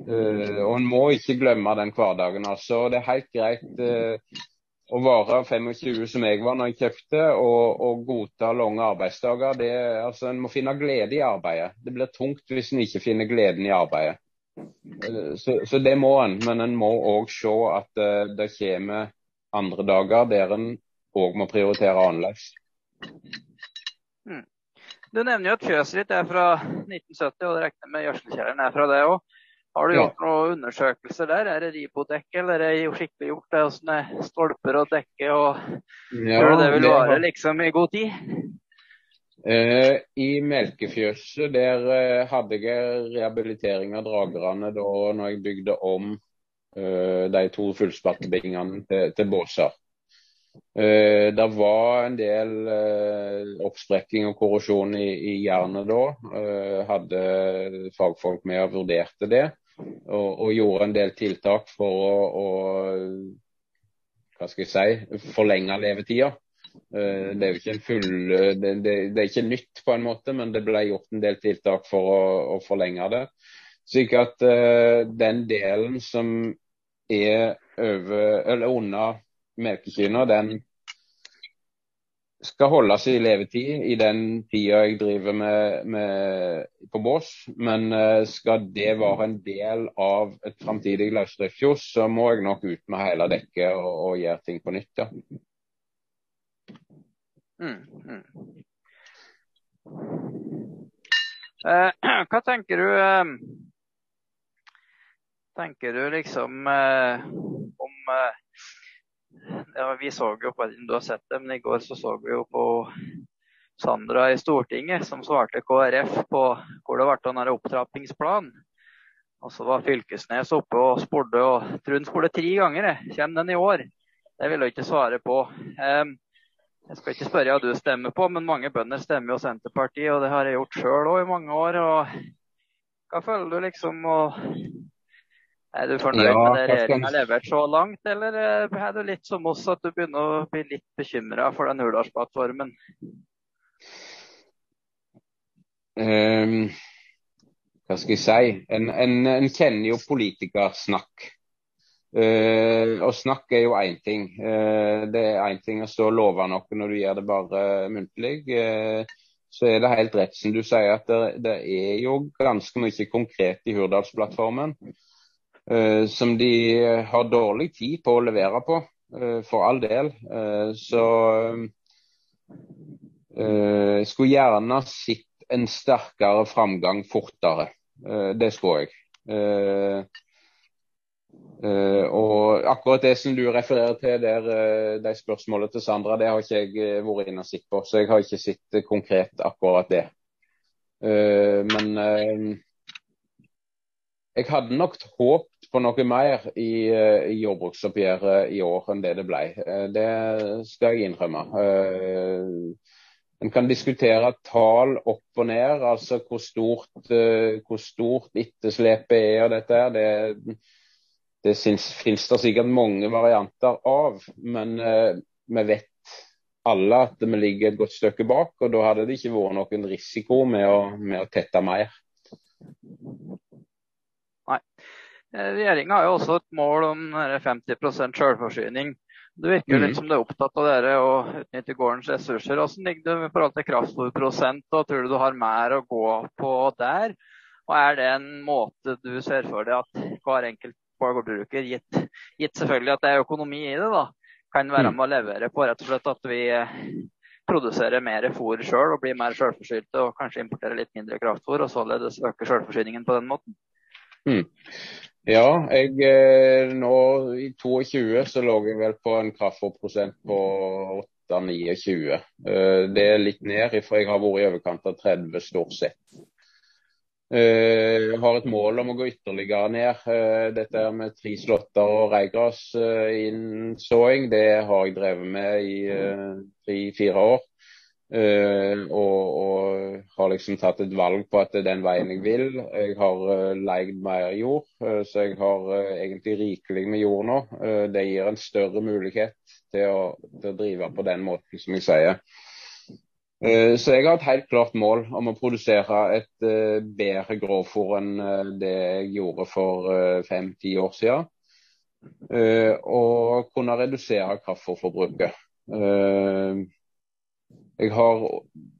Uh, og en må ikke glemme den hverdagen. altså. Det er helt greit uh, å være 25 som jeg var når jeg kjøpte, og, og godta lange arbeidsdager. Det, altså, En må finne glede i arbeidet. Det blir tungt hvis en ikke finner gleden i arbeidet. Så, så, det må en, men en må òg se at uh, det kommer andre dager der en òg må prioritere annerledes. Mm. Du nevner jo at fjøset ditt er fra 1970, og det regner med gjødselkjelleren er fra det òg. Har du gjort noen undersøkelser der? Er det ribodekk, eller er det skikkelig gjort? Det hvordan er stolper og dekke? og ja, du det vil vare liksom i god tid? Uh, I melkefjøset der uh, hadde jeg rehabilitering av dragerne da når jeg bygde om uh, de to fullspattebingene til, til båser. Uh, det var en del uh, oppsprekking og korrosjon i, i jernet da. Uh, hadde fagfolk med og vurderte det. Og, og, gjorde en del tiltak for å, å hva skal jeg si, forlenge levetida. Det er jo ikke full, det, det, det, er ikke nytt på en måte, men det ble gjort en del tiltak for å, å forlenge det. Slik at uh, den delen som er over, eller under melkekyna, den skal holdes i levetid i den tida jeg driver med, med på bås. Men uh, skal det være en del av et framtidig løsdriftsfjos, så må jeg nok ut med hele dekket og, og gjøre ting på nytt. ja. Mm, mm. Uh, hva tenker du uh, Tenker du liksom om ja, Vi så jo på du har sett det, men i går så, så vi jo på Sandra i Stortinget som svarte KrF på hvor det ble en opptrappingsplanen. Og så var Fylkesnes oppe og spurte, og Trund spurte tre ganger. Kommer den i år? Det vil jeg ikke svare på. Jeg skal ikke spørre hva du stemmer på, men mange bønder stemmer jo Senterpartiet, og det har jeg gjort sjøl òg i mange år. og Hva føler du liksom? Og er du fornøyd ja, med det regjeringa har levert så langt, eller eh, er du litt som oss at du begynner å bli litt bekymra for den Hurdalsplattformen? Um, hva skal jeg si? En, en, en kjenner jo politikersnakk. Uh, og snakk er jo én ting. Uh, det er én ting å stå og love noe når du gjør det bare muntlig. Uh, så er det helt rett som du sier at det, det er jo ganske mye konkret i Hurdalsplattformen. Eh, som de har dårlig tid på å levere på, eh, for all del. Eh, så jeg skulle gjerne sett en sterkere framgang fortere. det skulle jeg. Uh, og akkurat det som du refererer til der, uh, de spørsmålene til Sandra, det har ikke jeg vært inne og sett på. Så jeg har ikke sett konkret akkurat det. men jeg hadde nok håpet på noe mer i, eh, i jordbruksoppgjøret i år enn det det ble. Eh, det skal jeg innrømme. Eh, en kan diskutere tall opp og ned, altså hvor stort, hvor stort etterslepet er og dette her. Det, det finnes det sikkert mange varianter av, men vi vet alle at vi ligger et godt stykke bak. og Da hadde det ikke vært noen risiko med å, med å tette mer. Nei. Eh, Regjeringa har jo også et mål om 50% selvforsyning. Det virker litt mm. som du er opptatt av dere å utnytte gårdens ressurser. Hvordan ligger du i forhold til kraftfôrprosent, og tror du du har mer å gå på der? Og Er det en måte du ser for deg at hver enkelt gårdbruker, gitt, gitt, selvfølgelig at det er økonomi i det, da, kan være mm. med å levere på rett og slett at vi produserer mer fôr sjøl og blir mer sjølforsynte og kanskje importerer litt mindre kraftfôr og således øker selvforsyningen på den måten? Mm. Ja, jeg, eh, nå i 22 så lå jeg vel på en kraftfôrprosent på 8-29. Eh, det er litt ned, for jeg har vært i overkant av 30 stort sett. Eh, jeg har et mål om å gå ytterligere ned. Dette med tre slåtter og reigrasinnsåing, det har jeg drevet med i tre-fire år. Uh, og, og, har liksom tatt et valg på at det er den veien jeg vil. Jeg har uh, leid mer jord, uh, så jeg har egentlig rikelig med jord nå. det gir en større mulighet til å, til å, drive på den måten, som jeg sier. så jeg har et helt klart mål om å produsere et bedre grovfòr enn det jeg gjorde for fem-ti år siden. og kunne redusere kraftfôrforbruket. Har,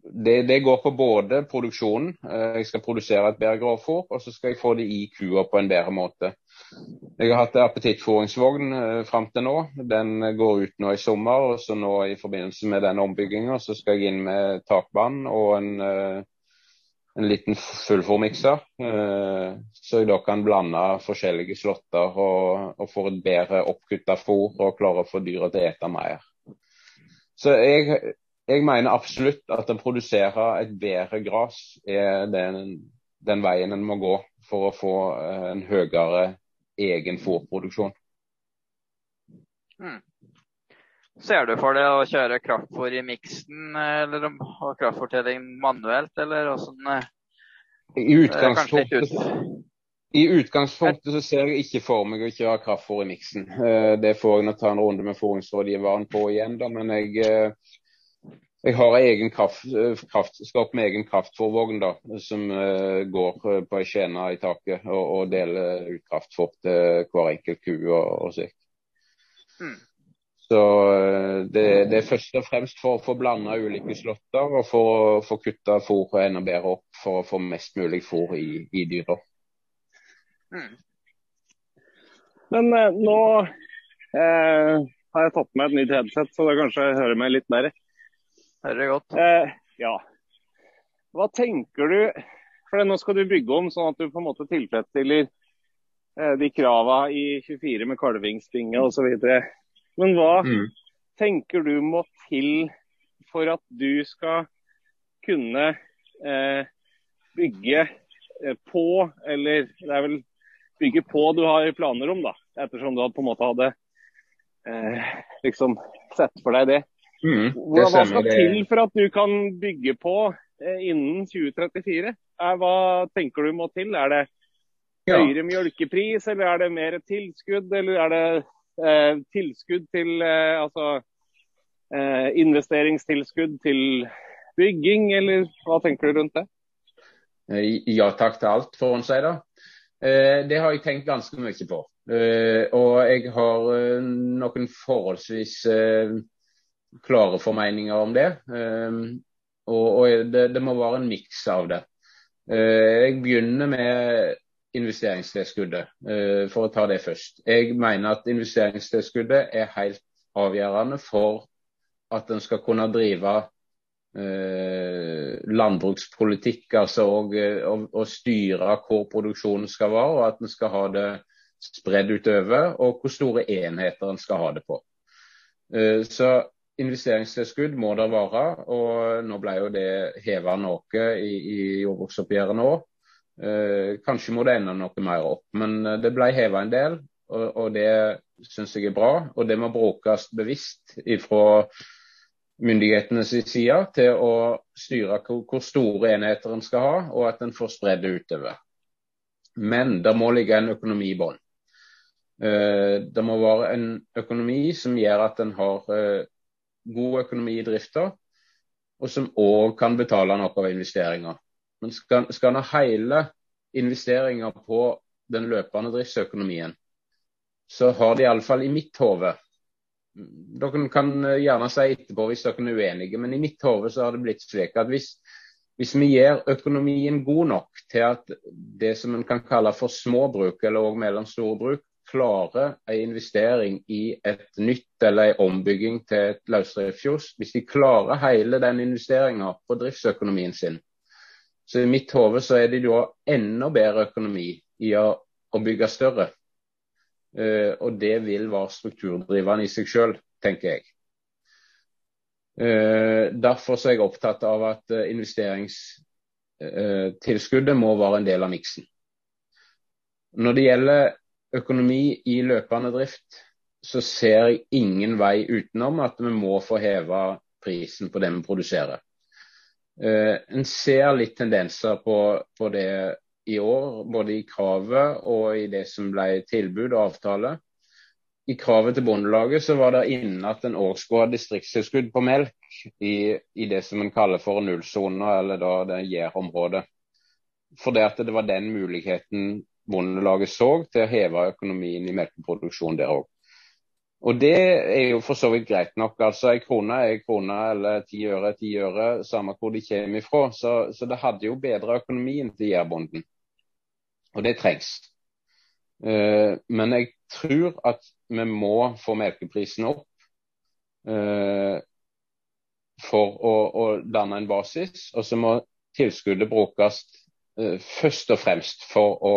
det, det, går på både produksjonen, eh, jeg skal produsere et bedre grovfôr, og så skal jeg få det i kua på en bedre måte. Jeg har hatt appetittfôringsvogn eh, fram til nå. Den går ut nå i sommer. og så nå I forbindelse med den ombygginga skal jeg inn med takvann og en, eh, en liten fullfòrmikser. Så jeg da kan blande forskjellige slåtter og, og få et bedre oppkutta fôr og klare å få dyra til å ete mer. Så jeg jeg mener absolutt at å produsere et bedre gress er den, den, veien en må gå for å få eh, en høyere egen fôrproduksjon. Hmm. Ser du for deg å kjøre kraftfôr i miksen, eller ha kraftfôrtelling manuelt, eller åssen? I utgangspunktet, I utgangspunktet så ser jeg ikke for meg å kjøre kraftfôr i miksen. Eh, det får jeg nå ta en runde med fôringsrådgiveren på igjen, da. Men jeg eh, jeg har egen kraft, kraftskap med egen kraftfòrvogn som uh, går uh, på ei skjene i taket og, og, deler ut kraftfòr til hver enkelt ku og, og slikt. Mm. Så det, det, er først og fremst for å få blanda ulike slåtter og for å få kutta fôret enda bedre opp for å få mest mulig fôr i, i dyra. Mm. Men nå har jeg tatt med et nytt headset, så da kanskje jeg hører meg litt bedre. Hører det godt. Eh, ja. Hva tenker du For nå skal du bygge om sånn at du på en måte tilfredsstiller eh, de kravene i 24 med kalvingsbinge osv. Men hva mm. tenker du må til for at du skal kunne eh, bygge eh, på, eller det er vel bygge på du har planer om, da, ettersom du på en måte hadde eh, liksom sett for deg det. Mm, hva skal til for at du kan bygge på eh, innen 2034? Eh, hva tenker du må til? Er det ja. mjølkepris, eller er det mer tilskudd? Eller er det eh, tilskudd til eh, altså eh, investeringstilskudd til bygging, eller hva tenker du rundt det? Eh, ja takk til alt, får en si da. Det har jeg tenkt ganske mye på. Og jeg har noen forholdsvis klare formeninger om det. Ehm, og, og det, det, må være en miks av det. Eh, jeg begynner med investeringstilskuddet, eh, for å ta det først. Jeg mener at investeringstilskuddet er helt avgjørende for at en skal kunne drive eh, landbrukspolitikk, altså og, og, og, styre hvor produksjonen skal være, og at en skal ha det spredd utover, og hvor store enheter en skal ha det på. Så Investeringstilskudd må det være, og nå ble jo det heva noe i, i jordbruksoppgjøret nå. Eh, kanskje må det enda noe mer opp, men eh, det ble heva en del. Og, og det syns jeg er bra. Og det må brukes bevisst fra myndighetenes side til å styre hvor, hvor store enheter en skal ha, og at en får spredd det utover. Men det må ligge en økonomi i bånn. Eh, det må være en økonomi som gjør at en har eh, god økonomi i drifta, og som òg kan betale noe av investeringa. Men skal, skal en ha hele investeringer på den løpende driftsøkonomien, så har de iallfall i mitt hode Dere kan gjerne si etterpå hvis dere er uenige, men i mitt hode så har det blitt slik at hvis, hvis vi gjør økonomien god nok til at det som en kan kalle for små bruk, eller òg mellomstore bruk, klarer en investering i et nytt eller en ombygging til et løsdriftsfjos, hvis de klarer hele den investeringa på driftsøkonomien sin, så i mitt hode så er det da enda bedre økonomi i å, å bygge større. Uh, og det vil være strukturdrivende i seg sjøl, tenker jeg. Uh, derfor er jeg opptatt av at uh, investeringstilskuddet må være en del av miksen. Når det gjelder økonomi i løpende drift, så ser jeg ingen vei utenom at vi må få heva prisen på det vi produserer. Uh, en ser litt tendenser på, på, det i år, både i kravet og i det som ble tilbud og avtale. I kravet til Bondelaget så var det inne at en òg skulle ha distriktstilskudd på melk i, i, det som en kaller for nullsoner, eller da det gjærområdet. For det at det var den muligheten Bondelaget så til å heve økonomien i melkeproduksjonen der òg. Og det er jo for så vidt greit nok. altså En krone er en krone, eller ti øre er ti øre, samme hvor de kommer ifra. Så, så det hadde jo bedra økonomien til jærbonden. Og det trengs. Uh, men jeg tror at vi må få melkeprisen opp uh, for å, å, danne en basis. Og så må tilskuddet brukes uh, først og fremst for å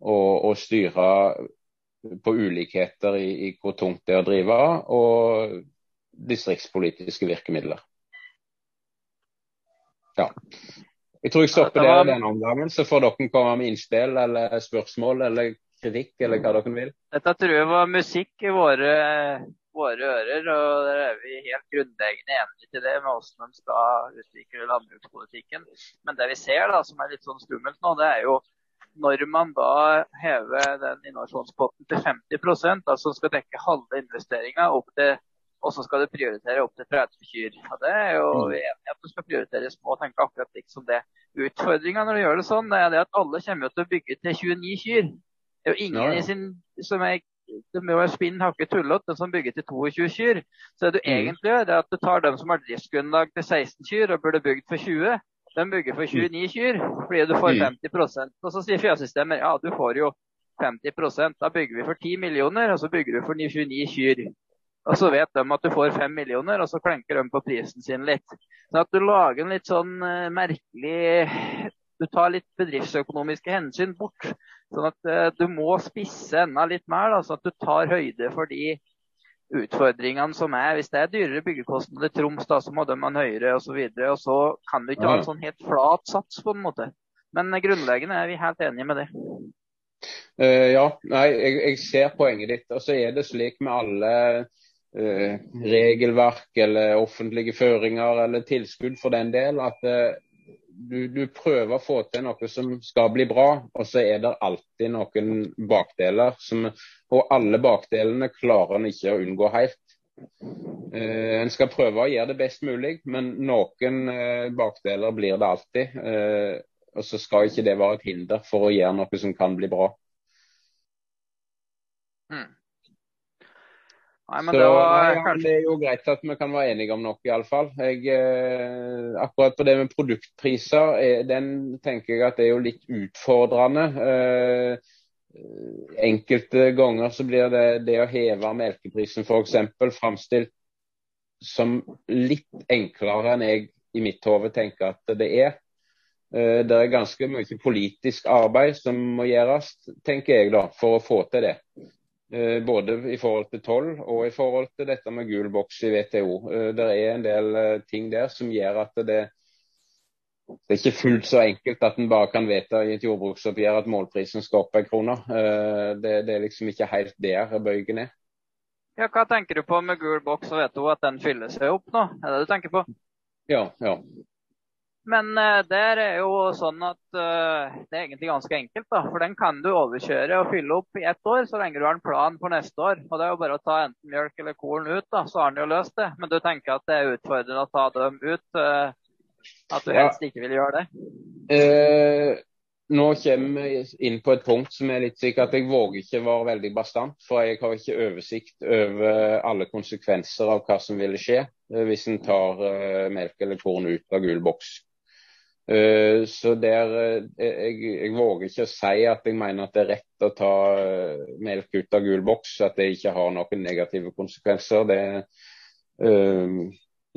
og, og styre på ulikheter i, i, hvor tungt det er å drive, og distriktspolitiske virkemidler. ja. Jeg tror jeg stopper ja, var... denne omgangen, så får dere komme med innspill eller spørsmål eller kritikk eller hva dere vil. Dette tror jeg var musikk i våre, våre ører, og der er vi helt grunnleggende enige til det med hvordan de skal utvikle landbrukspolitikken. Men det vi ser da, som er litt sånn skummelt nå, det er jo når man da hever den innovasjonspotten til 50% altså skal dekke halve investeringa og så skal du prioritere opp til 30 kyr. Og det er jo enig at du skal prioritere små og tenke akkurat liksom det. Utfordringa når du gjør det sånn, er det at alle kommer til å bygge til 29 kyr. Det er jo ingen ja, ja. i sin som er det må være spinn hakket tullete, som bygger til 22 kyr. Så det du mm. egentlig gjør, er at du tar dem som har driftsgrunnlag til 16 kyr og burde bygd for 20. De bygger for 29 mm. kyr fordi du får 50 mm. Og så sier fjøssystemet ja, du får jo 50% Da bygger vi for 10 millioner, og så bygger du for 29 kyr. Og så vet de at du får 5 millioner, og så klenker de på prisen sin litt. Så at du lager en litt sånn uh, merkelig Du tar litt bedriftsøkonomiske hensyn bort. Sånn at uh, du må spisse enda litt mer, da, sånn at du tar høyde for de utfordringene som er. Hvis det er dyrere byggekostnader i Troms, da, så må de ha en høyere osv. Og, så og så kan du ikke ha en sånn helt flat sats, på en måte. Men grunnleggende er vi helt enige med det. Uh, ja, nei, jeg, jeg, ser poenget ditt. Og så er det slik med alle uh, regelverk eller offentlige føringer eller tilskudd for den del. At eh, du, du, prøver å få til noe som skal bli bra, og så er det alltid noen bakdeler. Som, og alle bakdelene klarer en ikke å unngå helt. Eh, en skal prøve å gjøre det best mulig, men noen eh, bakdeler blir det alltid. Eh, og så skal ikke det være et hinder for å gjøre noe som kan bli bra. Hmm. Nei, men så, det, var, nei, det er jo greit at vi kan være enige om noe, iallfall. Eh, akkurat på det med produktpriser, eh, den tenker jeg at det er jo litt utfordrende. Eh, enkelte ganger så blir det, det å heve melkeprisen f.eks. framstilt som litt enklere enn jeg i mitt hode tenker at det er. Eh, det er ganske mye politisk arbeid som må gjøres, tenker jeg da, for å få til det. Eh, både i forhold til toll og i forhold til dette med gul boks i WTO. Eh, det er en del eh, ting der som gjør at det, det er ikke fullt så enkelt at en bare kan vedta i et jordbruksoppgjør at målprisen skal opp en krone. Det, det, er liksom ikke helt der bøygen er. Ja, hva tenker du på med gul boks og WTO, at den fyller seg opp nå? Er det det du tenker på? Ja, ja. Men uh, der er jo sånn at uh, det er egentlig ganske enkelt. da, For den kan du overkjøre og fylle opp i ett år, så lenge du har en plan for neste år. Og Det er jo bare å ta enten mjølk eller korn ut, da, så har den jo løst det. Men du tenker at det er utfordrende å ta dem ut? Uh, at du helst ikke vil gjøre det? nå kommer vi inn på et punkt som er litt sikkert at jeg våger ikke være veldig bastant. For jeg har ikke oversikt over alle konsekvenser av hva som ville skje hvis en tar melk eller korn ut av gul boks. Eh, så der, eh, jeg, jeg, våger ikke å si at jeg mener at det er rett å ta eh, melk ut av gul boks, at det ikke har noen negative konsekvenser. Det,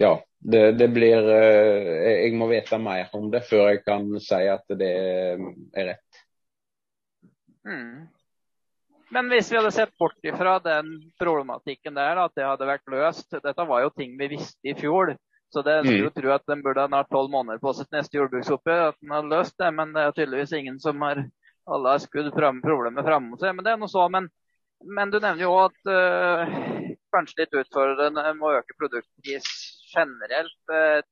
ja, det, det, blir Jeg må vite mer om det før jeg kan si at det er rett. Mm. Men hvis vi hadde sett bort ifra den problematikken der, at det hadde vært løst Dette var jo ting vi visste i fjor. Så det skulle mm. jo tro at den burde ha nær tolv måneder på sitt neste jordbruksoppgjør, at den har løst det. Men det er tydeligvis ingen som har alle har skudd frem, problemet framme seg. Men det er noe så. Men, men du nevner jo at uh, kanskje litt utfordrende med å øke produktpris generelt. Uh,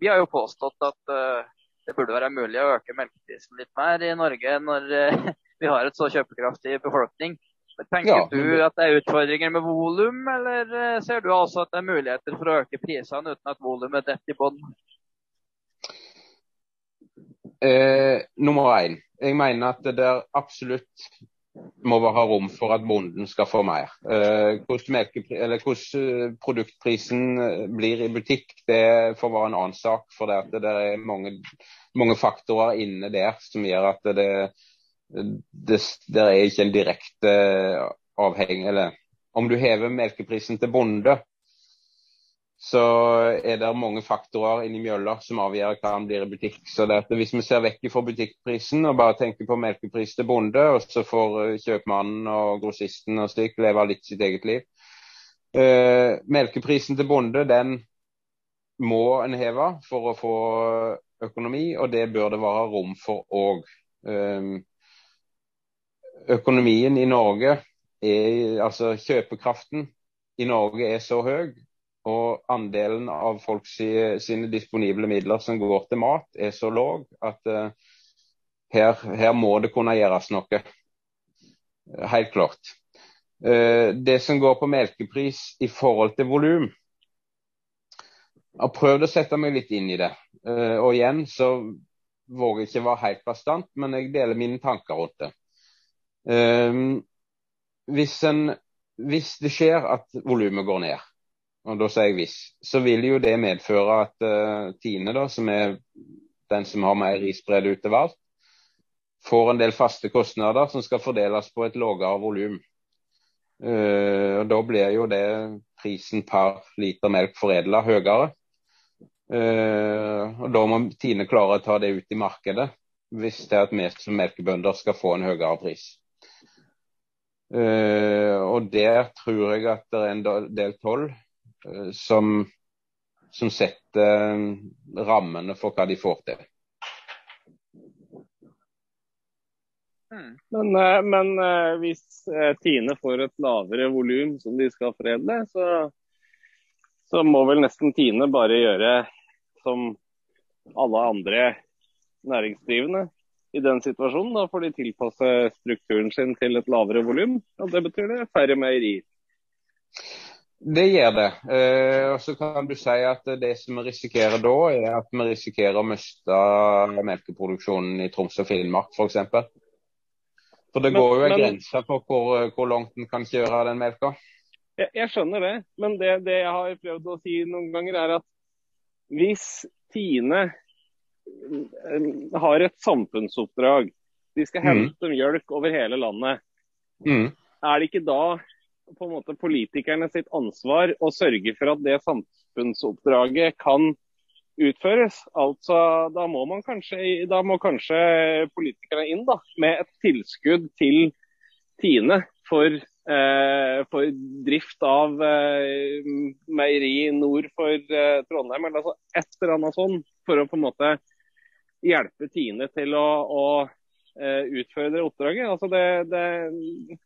vi har jo påstått at uh, det burde være mulig å øke melkeprisen litt mer i Norge når vi har et så kjøpekraftig befolkning. Tenker ja. du at det er utfordringer med volum, eller eh, ser du også at det er muligheter for å øke prisene uten at volumet detter i bånn? Eh, nummer én. Jeg mener at det der absolutt må ha rom for at bonden skal få mer. Eh, hvordan, hvordan, eh, produktprisen eh, blir i butikk, det får være en annen sak. For det, det er mange, mange, faktorer inne der som gjør at det, det, det er ikke en direkte avheng Eller om du hever melkeprisen til bonde, så er det mange faktorer inni mjølla som avgjør hva den blir i butikk. Så Hvis vi ser vekk fra butikkprisen og bare tenker på melkepris til bonde, og så får kjøpmannen og grossisten og slik leve litt sitt eget liv. Uh, melkeprisen til bonde den må en heve for å få økonomi, og det bør det være rom for òg. Økonomien i Norge, er, altså kjøpekraften i Norge er så høy, og andelen av folk sine disponible midler som går til mat, er så lav at uh, her, her, må det kunne gjøres noe. Helt klart. Uh, det som går på melkepris i forhold til volum, jeg har prøvd å sette meg litt inn i det. Uh, og igjen så våger jeg ikke være helt bastant, men jeg deler mine tanker rundt det. Hvis, en, hvis det skjer at volumet går ned, og da sier jeg hvis, så vil jo det medføre at uh, Tine, da, som er den som har mer risbredd utover alt, får en del faste kostnader som skal fordeles på et lavere volum. Uh, da blir jo det prisen per liter melk foredla høyere. Uh, og Da må Tine klare å ta det ut i markedet hvis det er at vi som melkebønder skal få en høyere pris. Uh, og Der tror jeg at det er en del toll uh, som, som, setter uh, rammene for hva de får til. Hmm. Men, men hvis Tine får et lavere volum som de skal foredle, så, så må vel nesten Tine bare gjøre som alle andre næringsdrivende i den situasjonen. Da får de tilpasse strukturen sin til et lavere volum. Og det betyr det færre meierier. Det gjør det. Eh, og så kan du si at det som vi risikerer da, er at vi risikerer å miste melkeproduksjonen i Troms og Finnmark f.eks. For, for det men, går jo en men, grense for hvor, hvor langt en kan kjøre den melka. Jeg, jeg skjønner det, men det, det, jeg har prøvd å si noen ganger, er at hvis Tine har et samfunnsoppdrag. De skal mm. hente mm. mjølk over hele landet. Mm. Er det ikke da på en måte politikerne sitt ansvar å sørge for at det samfunnsoppdraget kan utføres? Altså, Da må man kanskje, da må kanskje politikerne inn da, med et tilskudd til Tine for, for drift av eh, meieri nord for eh, Trondheim. eller altså Et eller annet sånn, for å på en måte hjelpe Tine til å, å utføre det oppdraget. Altså det, det,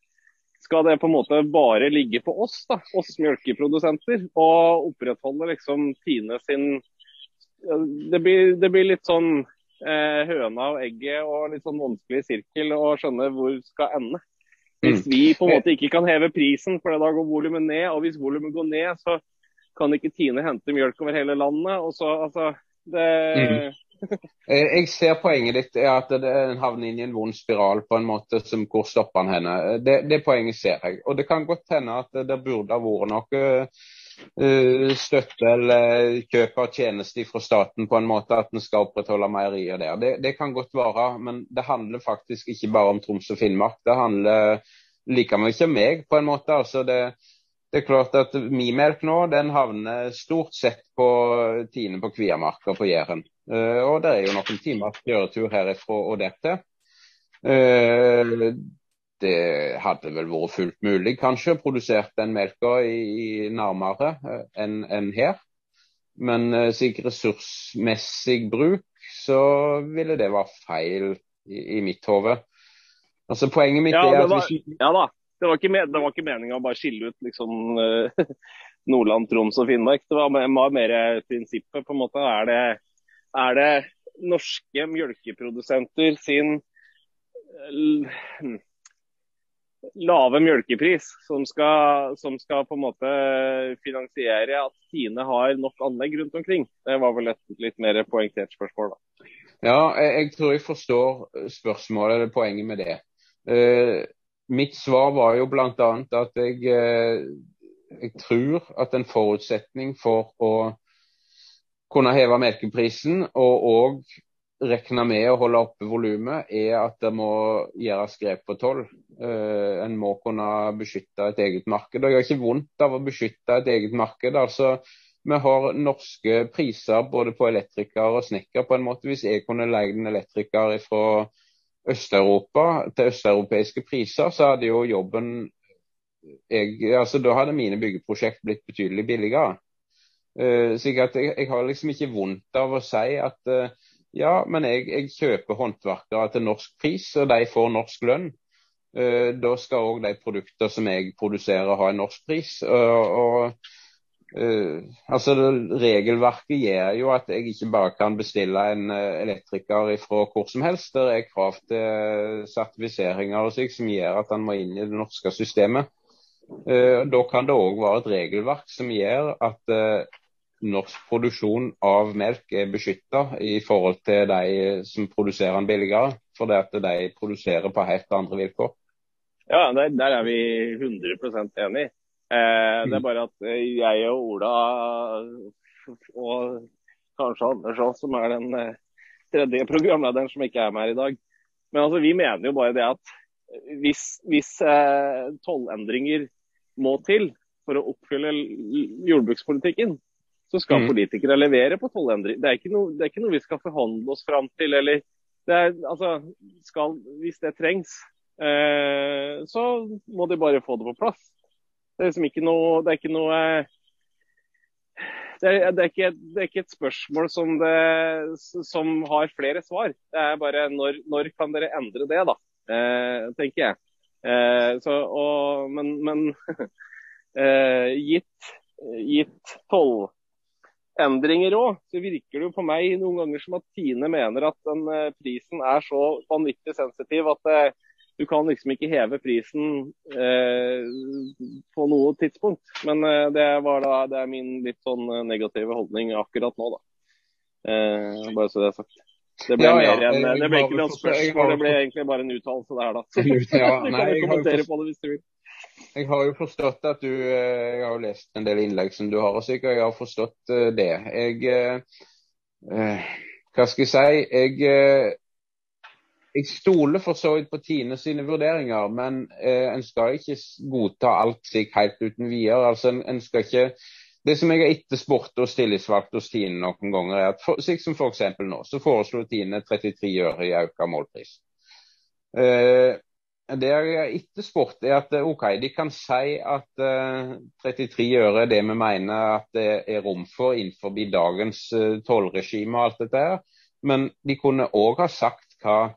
skal det på en måte bare ligge på oss, da, oss melkeprodusenter, og opprettholde liksom Tine sin det blir, det blir litt sånn eh, høna og egget og litt sånn vanskelig sirkel å skjønne hvor skal ende. Hvis mm. vi på en måte ikke kan heve prisen, for da går volumet ned. Og hvis volumet går ned, så kan ikke Tine hente mjølk over hele landet. og så, altså, det, mm. Jeg ser poenget ditt er at en havner inn i en vond spiral på en måte som hvor stopper han henne. Det, det poenget ser jeg. Og det kan godt hende at det burde ha vært noe støtte eller kjøp av tjenester fra staten på en måte at en skal opprettholde meierier der. Det, det, kan godt være, men det handler faktisk ikke bare om Troms og Finnmark. Det handler like mye om meg, på en måte. altså det det er klart at Mimelk nå den havner stort sett på Tine på Kviamarka på Jæren. Uh, og det er jo noen timer kjøretur herifra og dette. Uh, det hadde vel vært fullt mulig kanskje å produsere den melka i, i nærmere uh, enn en her. Men uh, sikkert ressursmessig bruk så ville det være feil i, i mitt hode. Altså, poenget mitt ja, er at var, hvis... Ja da, det var ikke, det var ikke meninga å bare skille ut liksom, uh, Nordland, Troms og Finnmark. Det var mer, mer prinsippet. på en måte. Er det, er det norske mjølkeprodusenter sin uh, lave mjølkepris som skal, som skal, på en måte finansiere at Tine har nok anlegg rundt omkring? Det var vel et litt mer poengtert spørsmål, da. Ja, jeg, jeg tror jeg forstår spørsmålet, eller poenget med det. Uh, mitt svar var jo bl.a. at jeg, uh, jeg, tror at en forutsetning for å kunne heve melkeprisen og òg regne med å holde oppe volumet, er at det må gjøres grep på toll. Uh, en må kunne beskytte et eget marked. Jeg har ikke vondt av å beskytte et eget marked. altså vi har norske priser både på elektriker og snekker. på en måte. Hvis jeg kunne leid en elektriker fra Øst-Europa til østeuropeiske priser, så hadde jo jobben jeg, altså Da hadde mine byggeprosjekt blitt betydelig billigere. Uh, så jeg, jeg, har liksom ikke vondt av å si at uh, Ja, men jeg, jeg kjøper håndverkere til norsk pris, og de får norsk lønn. Uh, da skal òg de produkter som jeg produserer ha en norsk pris. Uh, og Uh, altså Regelverket gjør jo at jeg ikke bare kan bestille en uh, elektriker fra hvor som helst. Det er krav til sertifiseringer og slik som gjør at han må inn i det norske systemet. Uh, da kan det òg være et regelverk som gjør at norsk produksjon av melk er beskytta i forhold til de som produserer den billigere, fordi at de produserer på helt andre vilkår. Ja, der, der er vi 100 enig. Eh, det er mm. bare at eh, jeg og Ola, og kanskje Anders òg, som er den eh, tredje programlederen som ikke er med her i dag. Men altså, vi mener jo bare det at hvis, hvis eh, tollendringer må til for å oppfylle jordbrukspolitikken, så skal mm. politikere levere på tollendring. Det, det, er ikke noe vi skal forhandle oss fram til. eller det er, altså, skal, Hvis det trengs, eh, så må de bare få det på plass. Det er liksom ikke noe Det er ikke noe det er, det, er ikke, det er, ikke, et spørsmål som, det, som, har flere svar. Det er bare når, når kan dere endre det, da, eh, tenker jeg. Eh, så, og, men, men eh, gitt, gitt tollandringer òg, så virker det jo på meg noen ganger som at Tine mener at den eh, prisen er så vanvittig sensitiv at eh, du kan liksom ikke heve prisen eh, på noe tidspunkt. Men eh, det, da, det, er min litt sånn eh, negative holdning akkurat nå, da. Eh, bare så det er sagt. Det ble, ja, ja. En, det ble ikke noe spørsmål, det ble egentlig bare en uttalelse der, da. Ja, nei, du kan kommentere på Jeg har jo forstått at du eh, Jeg har jo lest en del innlegg som du har, og jeg har forstått eh, det. Jeg Hva skal jeg si? Jeg jeg stoler for så vidt på Tine sine vurderinger, men eh, en skal ikke godta alt slik helt uten videre. Altså, en, en, skal ikke Det som jeg har etterspurt og tillitsvalgt hos Tine noen ganger, er at for, slik som f.eks. nå, så foreslo Tine 33 øre i økt målpris. Eh, det jeg har etterspurt, er at OK, de kan si at uh, 33 øre er det vi mener at det er rom for innenfor dagens uh, tollregime og alt dette her. Men de kunne òg ha sagt hva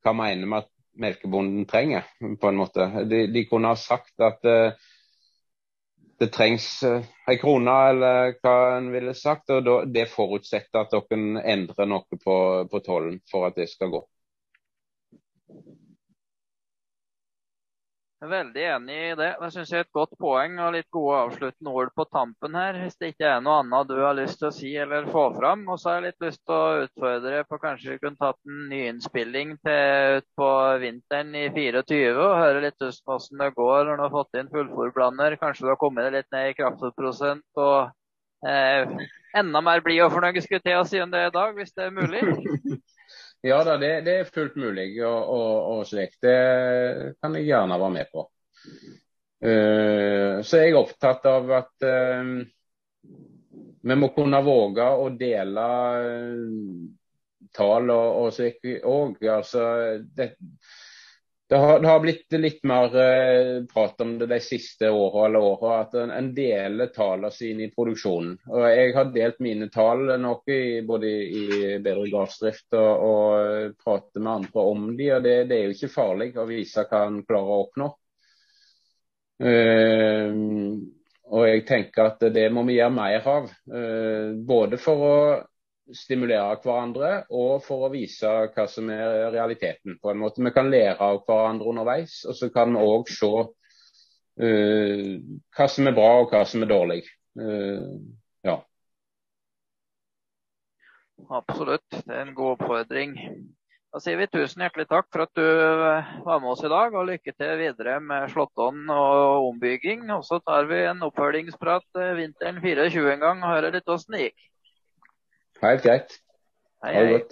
hva mener vi at melkebonden trenger, på en måte. De, de kunne ha sagt at uh, det trengs ei krone, eller hva en ville sagt. og Det forutsetter at dere endrer noe på, på tollen for at det skal gå. Veldig enig i det. Det syns jeg er et godt poeng og litt gode avsluttende ord på tampen her. Hvis det ikke er noe annet du har lyst til å si eller få fram. Og så har jeg litt lyst til å utfordre på kanskje vi kunne tatt en nyinnspilling til utpå vinteren i 24 og høre litt hvordan det går når du har fått inn fullfòrblander. Kanskje du har kommet litt ned i kraftprosent og eh, enda mer blid og fornøyd skulle til å si enn det i dag, hvis det er mulig. Ja da, det, det, er fullt mulig og, og, og, slik. Det kan jeg gjerne være med på. Uh, så er jeg opptatt av at uh, vi må kunne våge å dele uh, tall og, og slik òg. Altså, det, det har, det har, blitt litt mer eh, prat om det de siste åra eller åra, at en, en deler tallene sine i produksjonen. Og Jeg har delt mine tall noe i, både i, i bedre gardsdrift og, og prater med andre om de, og det, det, er jo ikke farlig å vise hva en klarer å oppnå. Uh, og jeg tenker at det må vi gjøre mer av. Uh, både for å stimulere hverandre, og for å vise hva som er realiteten. på en måte. Vi kan lære av hverandre underveis, og så kan vi òg se uh, hva som er bra og hva som er dårlig. Uh, ja. Absolutt, det er en god oppfordring. Da sier vi tusen hjertelig takk for at du eh, var med oss i dag, og lykke til videre med Slåtton og ombygging. Og så tar vi en oppfølgingsprat vinteren 24 en gang og hører litt åssen det gikk. Helt greit. Hei, hei.